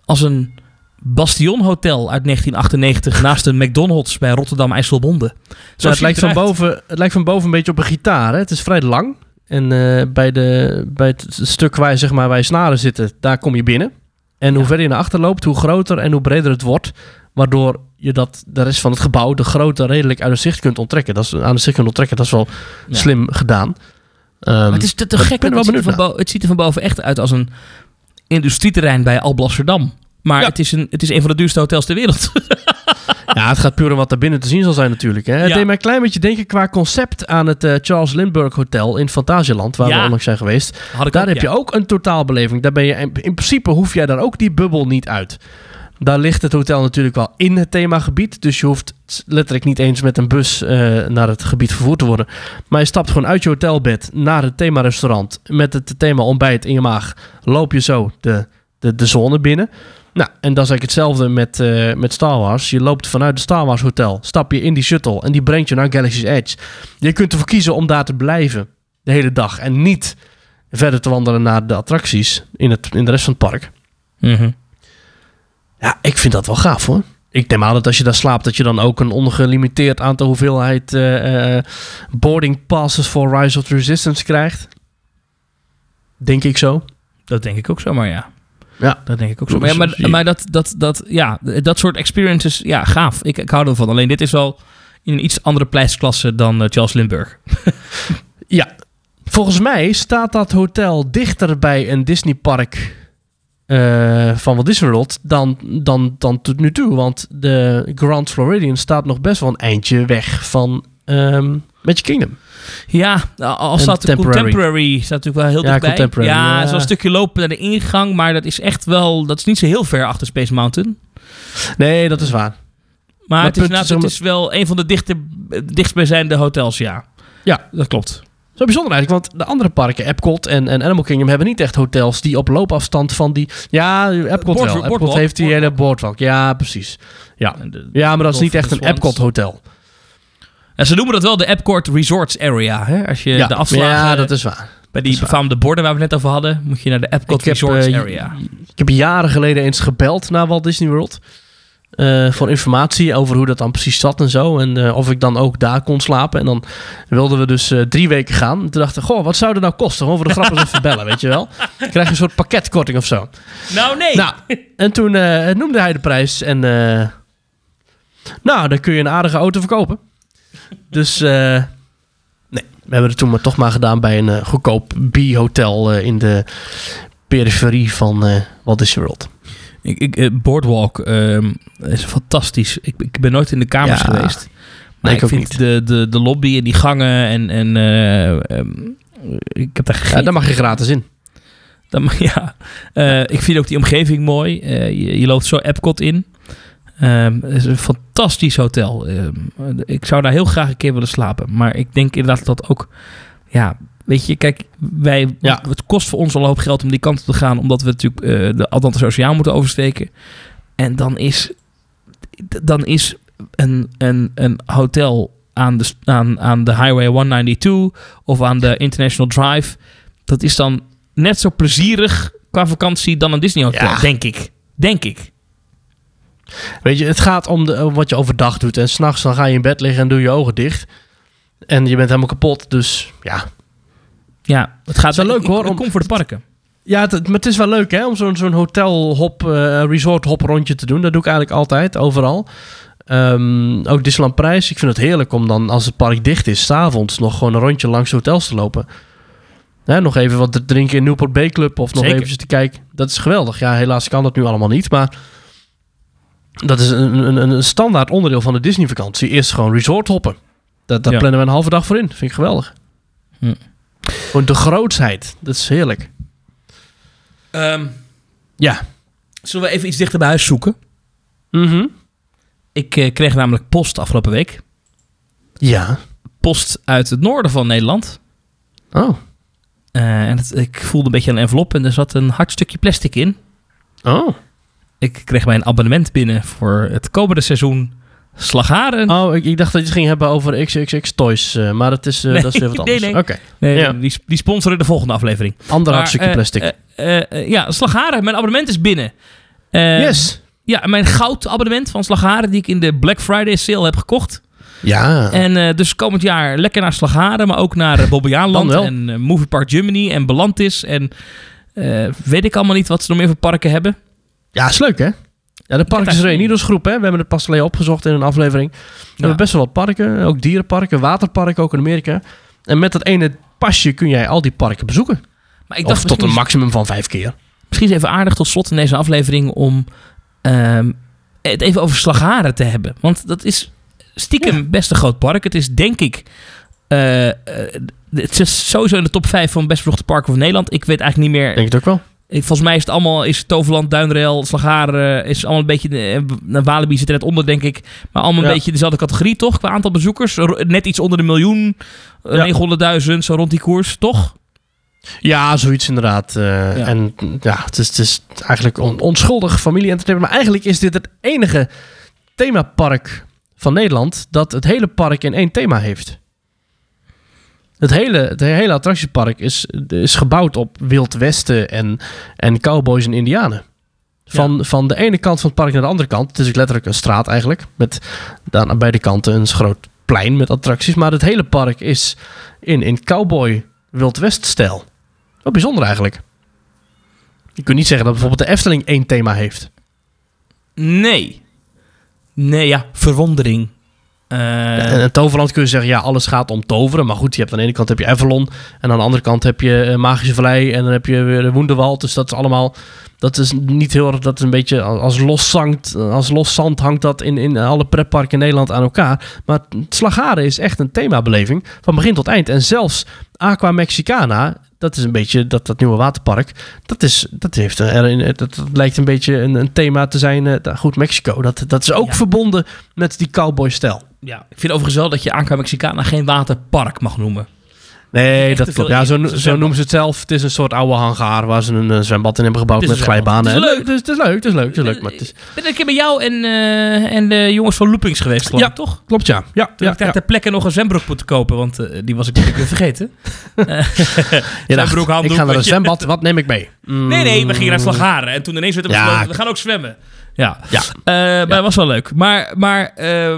als een bastionhotel uit 1998 naast een McDonald's bij Rotterdam IJsselmonde. Zo het, lijkt van boven, het lijkt van boven een beetje op een gitaar. Hè? Het is vrij lang. En eh, bij, de, bij het stuk waar zeg maar, waar je snaren zitten, daar kom je binnen. En hoe verder je naar achter loopt, hoe groter en hoe breder het wordt. Waardoor je dat de rest van het gebouw, de grootte, redelijk uit het zicht kunt onttrekken. Dat is, aan de zicht kunt onttrekken, dat is wel Ja. slim gedaan. Ehm, Maar het is te, gek. het, ziet er benieuwd van bo- het ziet er van boven echt uit als een industrieterrein bij Alblasserdam. Maar Ja. het, is een, het is een van de duurste hotels ter wereld. Ja, het gaat puur om wat er binnen te zien zal zijn natuurlijk. Hè. Het Ja. deed mij een klein beetje denken qua concept aan het eh, Charles Lindbergh Hotel in Fantasieland, waar Ja. we onlangs zijn geweest. Had ik Daar ook, heb je ook een totaalbeleving. Daar ben je, in, in principe hoef jij daar ook die bubbel niet uit. Daar ligt het hotel natuurlijk wel in het themagebied. Dus je hoeft letterlijk niet eens met een bus eh, naar het gebied vervoerd te worden. Maar je stapt gewoon uit je hotelbed naar het themarestaurant. Met het thema ontbijt in je maag. Loop je zo de, de, de zone binnen. Nou, en dat is eigenlijk hetzelfde met, eh, met Star Wars. Je loopt vanuit het Star Wars hotel. Stap je in die shuttle en die brengt je naar Galaxy's Edge. Je kunt ervoor kiezen om daar te blijven. De hele dag. En niet verder te wandelen naar de attracties in, het, in de rest van het park. Mhm. Ja, ik vind dat wel gaaf hoor. Ik neem aan dat als je daar slaapt, dat je dan ook een ongelimiteerd aantal hoeveelheid eh, eh, boarding passes voor Rise of the Resistance krijgt. Denk ik zo. Dat denk ik ook zo, maar ja. Ja. Dat denk ik ook zo. Maar, ja, maar, maar dat, dat, dat, ja, dat soort experiences, ja, gaaf. Ik, ik hou ervan. Alleen dit is wel in een iets andere prijsklasse dan eh, Charles Lindbergh. Ja. Volgens mij staat dat hotel dichter bij een Disneypark eh van Walt Disney World dan, dan, dan tot nu toe. Want de Grand Floridian staat nog best wel een eindje weg van ehm Magic Kingdom. Ja, al En staat de Temporary. Contemporary staat natuurlijk wel heel Ja, dichtbij. Contemporary, ja, ja. een stukje lopen naar de ingang, maar dat is echt wel, dat is niet zo heel ver achter Space Mountain. Nee, dat is waar. Maar, het, is, het is wel een van de dichter, dichtstbijzijnde hotels, ja. Ja. Dat klopt. Zo bijzonder eigenlijk, want de andere parken, Epcot en, en Animal Kingdom, hebben niet echt hotels die op loopafstand van die... Ja, Epcot wel. Epcot heeft die hele boardwalk. Ja, precies. Ja. Ja, maar dat is niet echt een Epcot hotel. En ze noemen dat wel de Epcot Resorts Area. Hè? Als je Ja, de afslagen ja, dat is waar. bij die befaamde borden waar we het net over hadden, moet je naar de Epcot Ik heb, Resorts eh, Area. Ik heb jaren geleden eens gebeld naar Walt Disney World. eh, voor informatie over hoe dat dan precies zat en zo. En eh, of ik dan ook daar kon slapen. En dan wilden we dus eh, drie weken gaan. En toen dachten we, goh, wat zou dat nou kosten? Gewoon voor de grap eens even bellen, weet je wel. Dan krijg je een soort pakketkorting of zo. Nou, nee. Nou, en toen eh, noemde hij de prijs. En eh, nou, dan kun je een aardige auto verkopen. Dus eh, nee, we hebben het toen maar toch maar gedaan bij een eh, goedkoop B-hotel eh, in de periferie van eh Walt Disney World. Ik, ik, Boardwalk ehm, is fantastisch. Ik, ik ben nooit in de kamers Ja. geweest. Maar ik vind niet. De, de, de lobby en die gangen en... en eh, ehm, ik heb daar Ja, daar mag je gratis in. Dan, ja, ik vind ook die omgeving mooi. Je, je loopt zo Epcot in. Ehm, het is een fantastisch hotel. Ehm, ik zou daar heel graag een keer willen slapen. Maar ik denk inderdaad dat ook... Ja, weet je, kijk, wij, Ja. het kost voor ons al een hoop geld om die kant op te gaan. Omdat we natuurlijk eh, de Atlantische Oceaan moeten oversteken. En dan is, dan is een, een, een hotel aan de, aan, aan de Highway 192 of aan de International Drive... Dat is dan net zo plezierig qua vakantie dan een Disney hotel, Ja. denk ik. Denk ik. Weet je, het gaat om de, wat je overdag doet. En s'nachts dan ga je in bed liggen en doe je ogen dicht. En je bent helemaal kapot. Dus ja, Ja, het gaat wel leuk, hoor, om- kom voor de parken. Ja, het, maar het is wel leuk hè, om zo'n zo'n hotelhop, eh resort hop rondje te doen. Dat doe ik eigenlijk altijd, overal. Ehm, ook Disneyland Prijs. Ik vind het heerlijk om dan, als het park dicht is, s'avonds nog gewoon een rondje langs de hotels te lopen. Hè, nog even wat te drinken in Newport Bay Club of nog Zeker. eventjes te kijken. Dat is geweldig. Ja, helaas kan dat nu allemaal niet, maar dat is een, een, een standaard onderdeel van de Disney vakantie. Is gewoon resort hoppen. Dat, daar Ja. plannen we een halve dag voor in. Vind ik geweldig. Hm. Gewoon de grootsheid. Dat is heerlijk. Ehm, Ja. zullen we even iets dichter bij huis zoeken? Mhm. Ik eh, kreeg namelijk post afgelopen week. Ja. Post uit het noorden van Nederland. Oh. Eh, en het- ik voelde een beetje een envelop en er zat een hard stukje plastic in. Oh. Ik kreeg mijn abonnement binnen voor het komende seizoen Slagharen. Oh, ik, ik dacht dat je het ging hebben over XXX Toys. eh, maar dat is, eh, Nee, dat is weer wat anders. nee. Oké. Nee, ja. die, die sponsoren de volgende aflevering. Ander hartstikke eh, plastic. ja, Slagharen. Mijn abonnement is binnen. Yes. Ja, mijn goudabonnement van Slagharen die ik in de Black Friday sale heb gekocht. Ja. En dus komend jaar lekker naar Slagharen, maar ook naar uh, Bobbejaanland en Movie Park Germany en Belantis. En weet ik allemaal niet wat ze nog meer voor parken hebben. Ja, is leuk hè? Ja, de echt- Reunidos groep, hè? We hebben het pas alleen opgezocht in een aflevering. We hebben best wel wat parken, ook dierenparken, waterparken, ook in Amerika. En met dat ene pasje kun jij al die parken bezoeken. Maar ik of dacht tot een maximum van vijf keer. misschien is even aardig tot slot in deze aflevering om ehm, het even over Slagharen te hebben. Want dat is stiekem Ja. best een groot park. Het is denk ik... eh, eh, het is sowieso in de top 5 van best bezochte parken van Nederland. Ik weet eigenlijk niet meer Denk het ook wel. Ik- Volgens mij is het allemaal, is Toverland, Duinrail, Slagharen, is allemaal een beetje, de, Walibi zit er net onder denk ik, maar allemaal een Ja. beetje dezelfde categorie toch, qua aantal bezoekers. Net iets onder de miljoen, eh, Ja. 900.000, zo rond die koers, toch? Ja, zoiets inderdaad. eh, Ja. En ja, het is, het is eigenlijk on- onschuldig familie-entertainment. Maar eigenlijk is dit het enige themapark van Nederland dat het hele park in één thema heeft. Het hele, het hele attractiepark is, is gebouwd op Wild Westen en, en cowboys en indianen. Van, van de ene kant van het park naar de andere kant. Het is ook letterlijk een straat eigenlijk. Met dan aan beide kanten een groot plein met attracties. Maar het hele park is in, in cowboy Wild West stijl. Wat bijzonder eigenlijk. Je kunt niet zeggen dat bijvoorbeeld de Efteling één thema heeft. Nee. Nee, ja, verwondering. Eh, en Toverland kun je zeggen, ja, alles gaat om toveren. Maar goed, je hebt aan de ene kant heb je Avalon. En aan de andere kant heb je eh, Magische Vallei. En dan heb je weer de Woenderwald. Dus dat is allemaal... Dat is niet heel erg... Dat is een beetje als los, zangt, als los zand hangt dat in, in alle pretparken in Nederland aan elkaar. Maar Slagharen is echt een themabeleving. Van begin tot eind. En zelfs Aqua Mexicana... Dat is een beetje dat, dat nieuwe waterpark. Dat, is, dat, heeft er, dat, dat lijkt een beetje een, een thema te zijn. eh, goed, Mexico. Dat, dat is ook Ja. verbonden met die cowboy-stijl. ja, ik vind overigens wel dat je Aqua Mexicana geen waterpark mag noemen. Nee, dat klopt. Ja, zo, noemen ze het zelf. Het is een soort oude hangaar waar ze een eh, zwembad in hebben gebouwd met glijbanen. Het is leuk. Het is, het is leuk, het is leuk, het is leuk. Maar het is, Ik ben een keer bij jou en, eh, en de jongens van Loopings geweest, geloof Ja. ik, toch? klopt, ja. Ja, Toen ja, ik daar ja. ter plekke nog een zwembroek moeten kopen, want eh, die was ik natuurlijk weer vergeten. Zwembroek, handdoek, ik ga naar een zwembad, wat neem ik mee? Mm, Nee, nee, we gingen naar Slagharen. En toen ineens werd er besloten, we gaan ook zwemmen. Ja, Ja. Maar het was wel leuk. Maar, maar eh,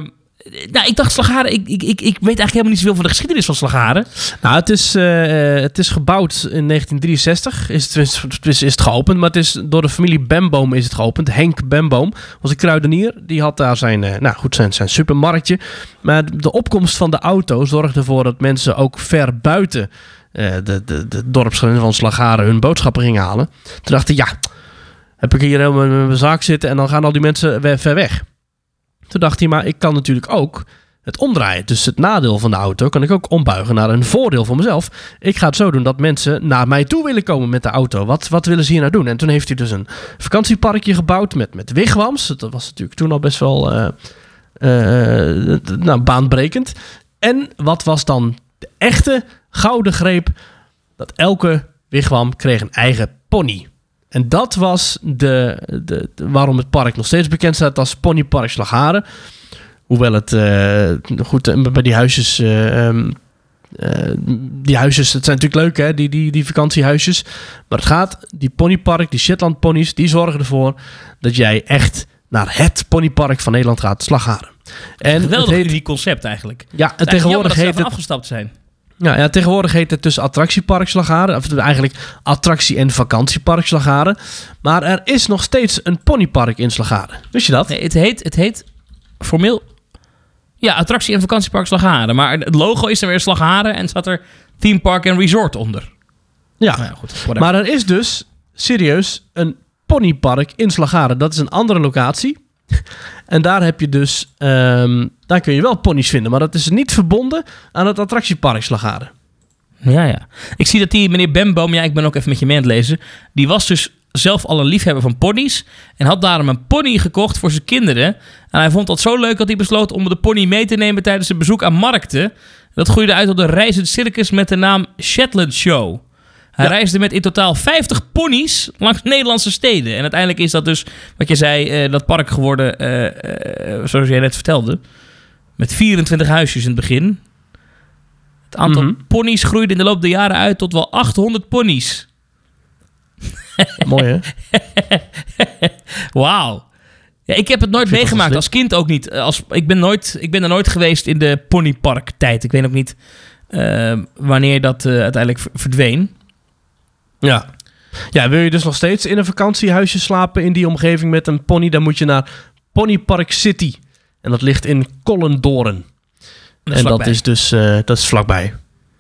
nou, ik dacht Slagharen, ik, ik, ik, ik weet eigenlijk helemaal niet zoveel van de geschiedenis van Slagharen. Nou, het is, eh, eh, het is gebouwd in 1963. Is het, is, is, het geopend, maar het is door de familie Bemboom is het geopend. Henk Bemboom was een kruidenier. Die had daar zijn, eh, nou goed, zijn, zijn supermarktje. Maar de opkomst van de auto zorgde ervoor dat mensen ook ver buiten eh, de, de, de dorpsgrenzen van Slagharen hun boodschappen gingen halen. Toen dachten ja, heb ik hier helemaal mijn zaak zitten en dan gaan al die mensen ver weg. Toen dacht hij, maar ik kan natuurlijk ook het omdraaien. Dus het nadeel van de auto kan ik ook ombuigen naar een voordeel voor mezelf. Ik ga het zo doen dat mensen naar mij toe willen komen met de auto. Wat, wat willen ze hier nou doen? En toen heeft hij dus een vakantieparkje gebouwd met, met wigwams. Dat was natuurlijk toen al best wel eh, nou, baanbrekend. En wat was dan de echte gouden greep? Dat elke wigwam kreeg een eigen pony. En dat was de, de, de- waarom het park nog steeds bekend staat als Ponypark Slagharen. Hoewel het eh, goed eh, bij die huisjes. eh, ehm, eh, die huisjes, het zijn natuurlijk leuk hè, die, die, die vakantiehuisjes. Maar het gaat, die ponypark, die Shetland ponies, die zorgen ervoor dat jij echt naar het ponypark van Nederland gaat, Slagharen. En het Geweldig heet, uniek concept eigenlijk. ja, Het en tegenwoordig dat ze heet ervan het afgestapt zijn. Ja, ja, tegenwoordig heet het dus attractiepark Slagharen. Of eigenlijk attractie- en vakantiepark Slagharen. Maar er is nog steeds een ponypark in Slagharen. Wist je dat? Nee, het heet, het heet formeel... Ja, attractie- en vakantiepark Slagharen. Maar het logo is er weer Slagharen en staat er Theme Park en Resort onder. Ja, Nou ja, goed. maar er is dus serieus een ponypark in Slagharen. Dat is een andere locatie. En daar heb je dus, ehm, daar kun je wel ponies vinden, maar dat is niet verbonden aan het attractiepark Slagharen. Ja, ja. Ik zie dat die meneer Bemboom, ja, ik ben ook even met je mee aan het lezen. Die was dus zelf al een liefhebber van ponies. En had daarom een pony gekocht voor zijn kinderen. En hij vond dat zo leuk dat hij besloot om de pony mee te nemen tijdens een bezoek aan markten. Dat groeide uit tot een reizend circus met de naam Shetland Show. Hij Ja. reisde met in totaal 50 ponies langs Nederlandse steden. En uiteindelijk is dat dus, wat je zei, eh, dat park geworden, eh, eh, zoals jij net vertelde. Met 24 huisjes in het begin. Het aantal Mhm. ponies groeide in de loop der jaren uit tot wel 800 ponies. Mooi hè? Wauw. Ja, ik heb het nooit meegemaakt, als kind ook niet. Eh, Als, ik, ben nooit, ik ben er nooit geweest in de ponypark-tijd. Ik weet ook niet eh, wanneer dat eh, uiteindelijk verdween. Ja. Ja, wil je dus nog steeds in een vakantiehuisje slapen in die omgeving met een pony, dan moet je naar Ponypark City. En dat ligt in Kollendoren. Dat en dat is dus eh, dat is vlakbij.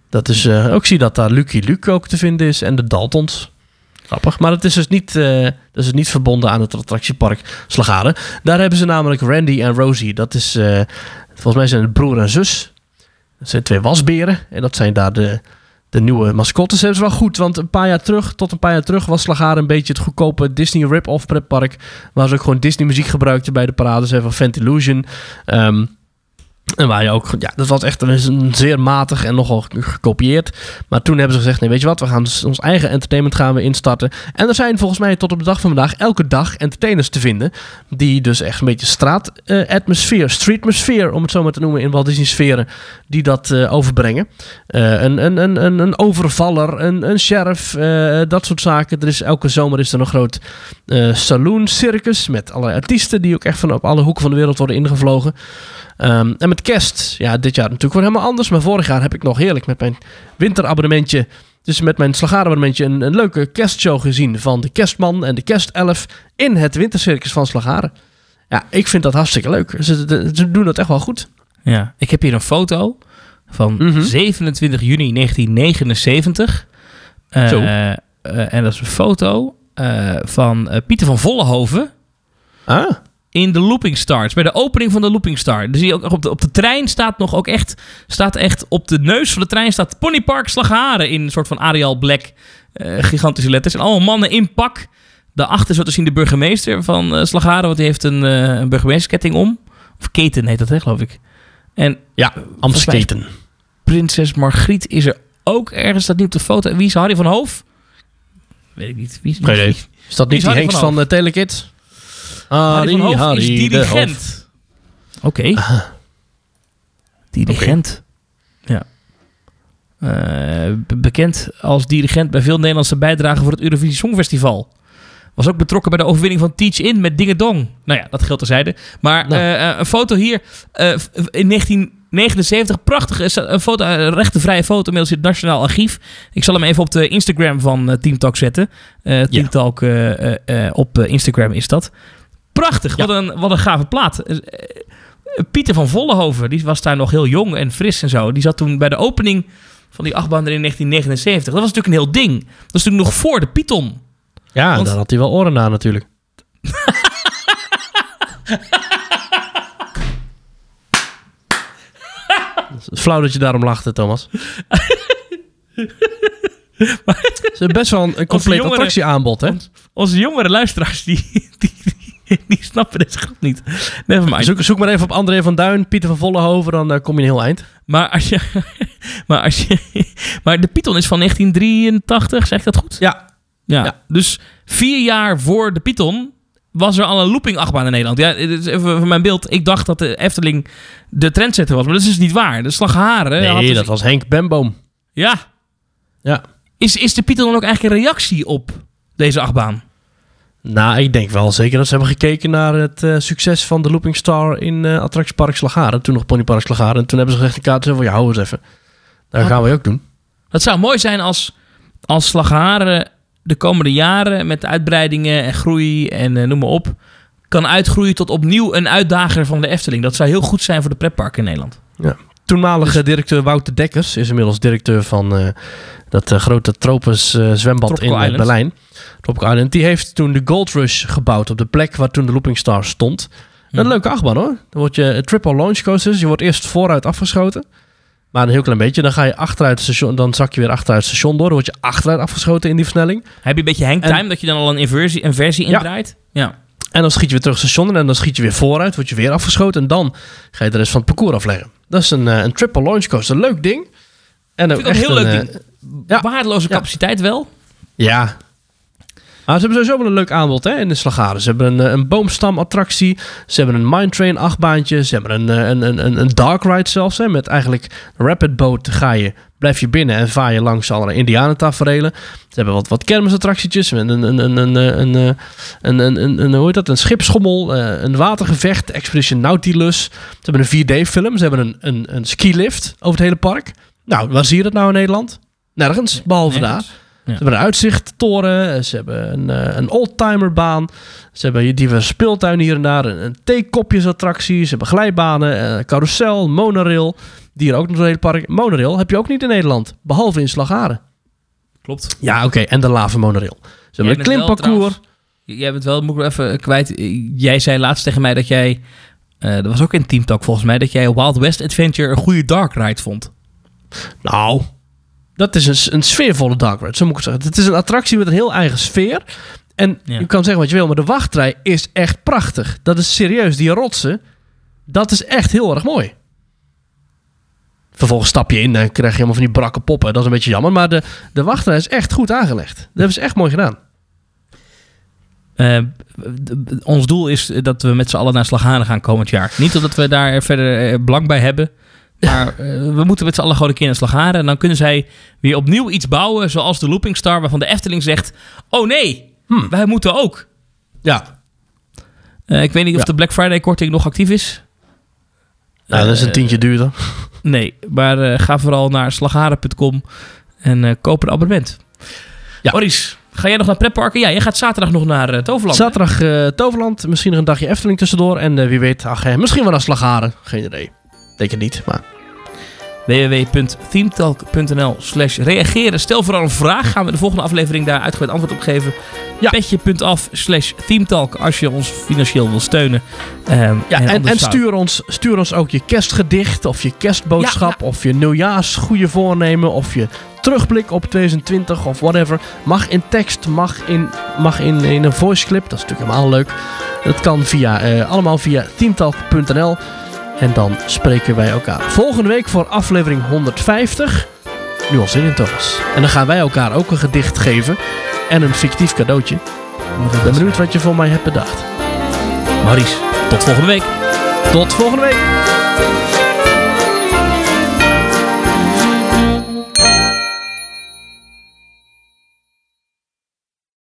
Dat is, eh, ook zie dat daar Lucky Luke ook te vinden is en de Daltons. Grappig. Maar het is dus niet, eh, dat is dus niet verbonden aan het attractiepark Slagade. Daar hebben ze namelijk Randy en Rosie. Dat is, volgens mij zijn het broer en zus. Dat zijn twee wasberen. En dat zijn daar de, de nieuwe mascottes. Dat is wel goed, want een paar jaar terug, tot een paar jaar terug, was Slagade een beetje het goedkope Disney rip-off pretpark. Waar ze ook gewoon Disney muziek gebruikten bij de parades van Fantillusion. Ehm en waar je ook, ja, dat was echt een, zeer matig en nogal gekopieerd. Maar toen hebben ze gezegd, nee, weet je wat, we gaan dus ons eigen entertainment gaan we instarten. En er zijn volgens mij tot op de dag van vandaag elke dag entertainers te vinden. Die dus echt een beetje straat-atmosfeer, streetmosfeer, om het zo maar te noemen, in Walt Disney sferen, die dat eh, overbrengen. Eh, een, een, een, een, een overvaller, een, een sheriff, eh, dat soort zaken. Er is, elke zomer is er een groot eh saloon circus met allerlei artiesten die ook echt van op alle hoeken van de wereld worden ingevlogen. Ehm, en met kerst, ja, dit jaar natuurlijk weer helemaal anders. Maar vorig jaar heb ik nog heerlijk met mijn winterabonnementje, dus met mijn slagarenabonnementje, een, een leuke kerstshow gezien van de kerstman en de kerstelf in het wintercircus van Slagaren. Ja, ik vind dat hartstikke leuk. Ze, doen dat echt wel goed. Ja, ik heb hier een foto van Mhm. 27 juni 1979. Eh, Zo. eh, en dat is een foto eh, van Pieter van Vollenhoven Ah, in de Looping Stars. Bij de opening van de Looping Star. Dus zie je ook op de, op de trein staat nog ook echt, staat echt op de neus van de trein staat Ponypark Slagharen in een soort van Arial Black eh, gigantische letters. En allemaal mannen in pak. Daarachter wat te zien de burgemeester van eh Slagharen, want die heeft een, eh een burgemeestersketting om. Of keten heet dat, hè, geloof ik. En ja, Amsketen. prinses Margriet is er ook ergens. Dat niet op de foto. Wie is Harry van Hoof? Weet ik niet. Wie is, Geen idee. Is dat Wie niet is die Hengst van van de Telekids? Harry van Hoof is dirigent. Oké. Dirigent. Ja. Eh, be- bekend als dirigent bij veel Nederlandse bijdragen voor het Eurovisie Songfestival. Was ook betrokken bij de overwinning van Teach In met Dinge Dong. Nou ja, dat geldt terzijde. Maar Nou. eh, eh, een foto hier eh, in 1979. Prachtig. is Een foto, een rechtenvrije foto inmiddels in het Nationaal Archief. Ik zal hem even op de Instagram van Team Talk zetten. Eh Team Ja. Talk eh, eh, eh, op Instagram is dat. Prachtig. Ja. Wat, een, wat een gave plaat. Eh, eh, Pieter van Vollenhoven, die was daar nog heel jong en fris en zo. Die zat toen bij de opening van die achtbaan er in 1979. Dat was natuurlijk een heel ding. Dat was natuurlijk nog voor de Python. Ja, Want- daar had hij wel oren naar natuurlijk. Is flauw dat je daarom lachte, Thomas. Het is best wel een, compleet attractieaanbod, hè? Onze jongere luisteraars, die, die, die, snappen deze grap niet. Zoek, zoek maar even op André van Duin, Pieter van Vollenhoven, dan eh, kom je een heel eind. Maar als je... Maar, als je, maar de Python is van 1983, zeg ik dat goed? Ja, Ja. Ja. Dus vier jaar voor de Python was er al een looping achtbaan in Nederland. Ja, dit is even van mijn beeld. Ik dacht dat de Efteling de trendsetter was, maar dat is dus niet waar. De Slagharen... nee, dus- dat was Henk Bemboom. Ja. Ja. Is, is de Python dan ook eigenlijk een reactie op deze achtbaan? Nou, ik denk wel zeker dat ze hebben gekeken naar het eh, succes van de Looping Star in eh attractiepark Slagaren. Toen nog Ponypark Slagaren. En toen hebben ze gezegd in kaart van, ja, hou eens even. Dat Oh. gaan we ook doen. Het zou mooi zijn als, als Slagharen de komende jaren met uitbreidingen en groei en eh, noem maar op... kan uitgroeien tot opnieuw een uitdager van de Efteling. Dat zou heel goed zijn voor de pretparken in Nederland. Toenmalige Dus- directeur Wouter Dekkers is inmiddels directeur van eh, dat eh, grote Tropes eh, zwembad Tropical in Island. Berlijn. Tropical Island. Die heeft toen de Gold Rush gebouwd op de plek waar toen de Looping Star stond. Een Hmm. leuke achtbaan hoor. Dan word je triple launch coasters. Je wordt eerst vooruit afgeschoten. Maar een heel klein beetje. Dan ga je achteruit station. Dan zak je weer achteruit het station door. Dan word je achteruit afgeschoten in die versnelling. Heb je een beetje hangtime, En- dat je dan al een inversie, een versie Ja. indraait? Ja. En dan schiet je weer terug het station en dan schiet je weer vooruit, word je weer afgeschoten en dan ga je de rest van het parcours afleggen. Dat is een, eh, een triple launch coaster, een leuk ding. En ook echt een heel leuk eh, ding. ja. Waardeloze Ja. capaciteit wel. Ja. Maar ze hebben sowieso wel een leuk aanbod hè, in de Slagaren. Ze hebben een, eh, een boomstamattractie. Ze hebben een Mine Train achtbaantje. Ze hebben een, een, een, een, een dark ride zelfs. Hè, met eigenlijk rapid boat ga je, blijf je binnen en vaar je langs allerlei indianentaferelen. Ze hebben wat, wat kermisattractietjes. Een, een, een, een, een, een, een, een, hoe heet dat? Een schipschommel, eh, een watergevecht, Expedition Nautilus. Ze hebben een 4D-film. Ze hebben een, een, een skilift over het hele park. Nou, waar zie je dat nou in Nederland? Nergens, behalve daar. Ze hebben een uitzichttoren, ze hebben een, eh, een oldtimerbaan, ze hebben hier diverse speeltuinen hier en daar, een, een theekopjesattractie, ze hebben glijbanen, eh, carousel, monorail, die er ook nog een hele park. Monorail heb je ook niet in Nederland, behalve in Slagharen. Klopt. Ja, oké, en de lave monorail. Ze hebben een klimparcours. Jij bent wel, moet ik even kwijt. Jij zei laatst tegen mij dat jij, eh, dat was ook in Team Talk volgens mij, dat jij Wild West Adventure een goede dark ride vond. Nou, dat is een, een sfeervolle dark ride, zo moet ik het zeggen. Het is een attractie met een heel eigen sfeer. En Ja. je kan zeggen wat je wil, maar de wachtrij is echt prachtig. Dat is serieus, die rotsen, dat is echt heel erg mooi. Vervolgens stap je in en krijg je helemaal van die brakke poppen. Dat is een beetje jammer, maar de, de wachtrij is echt goed aangelegd. Dat hebben ze echt mooi gedaan. Eh, ons doel is dat we met z'n allen naar Slagharen gaan komend jaar. Niet omdat we daar verder eh, belang bij hebben. Maar eh, we moeten met z'n allen gewoon een keer naar Slagharen. En dan kunnen zij weer opnieuw iets bouwen. Zoals de Looping Star. Waarvan de Efteling zegt... Oh nee, Hmm. wij moeten ook. Ja, Eh, ik weet niet of Ja. de Black Friday korting nog actief is. nou, dat is een Eh, tientje duurder. Nee, maar ga vooral naar slagharen.com en koop een abonnement. Ja. Maurice, ga jij nog naar pretparken? Ja, jij gaat zaterdag nog naar Toverland. Zaterdag eh, Toverland, misschien nog een dagje Efteling tussendoor. En wie weet, ach, misschien wel naar Slagharen. Geen idee. Denk het niet, maar... www.themetalk.nl slash reageren. Stel vooral een vraag. Gaan we de volgende aflevering daar uitgebreid antwoord op geven. Ja. Petje.af slash themetalk als je ons financieel wil steunen. Ehm, Ja, en, en stuur, ons, stuur ons ook je kerstgedicht of je kerstboodschap of je nieuwjaars goede voornemen of je terugblik op 2020 of whatever. Mag in tekst, mag in, mag in, in een voice clip. Dat is natuurlijk helemaal leuk. Dat kan via, eh, allemaal via teamtalk.nl. En dan spreken wij elkaar volgende week voor aflevering 150. Nu al zin in Thomas. En dan gaan wij elkaar ook een gedicht geven en een fictief cadeautje. Ik ben benieuwd wat je voor mij hebt bedacht. Maurice, tot volgende week. Tot volgende week.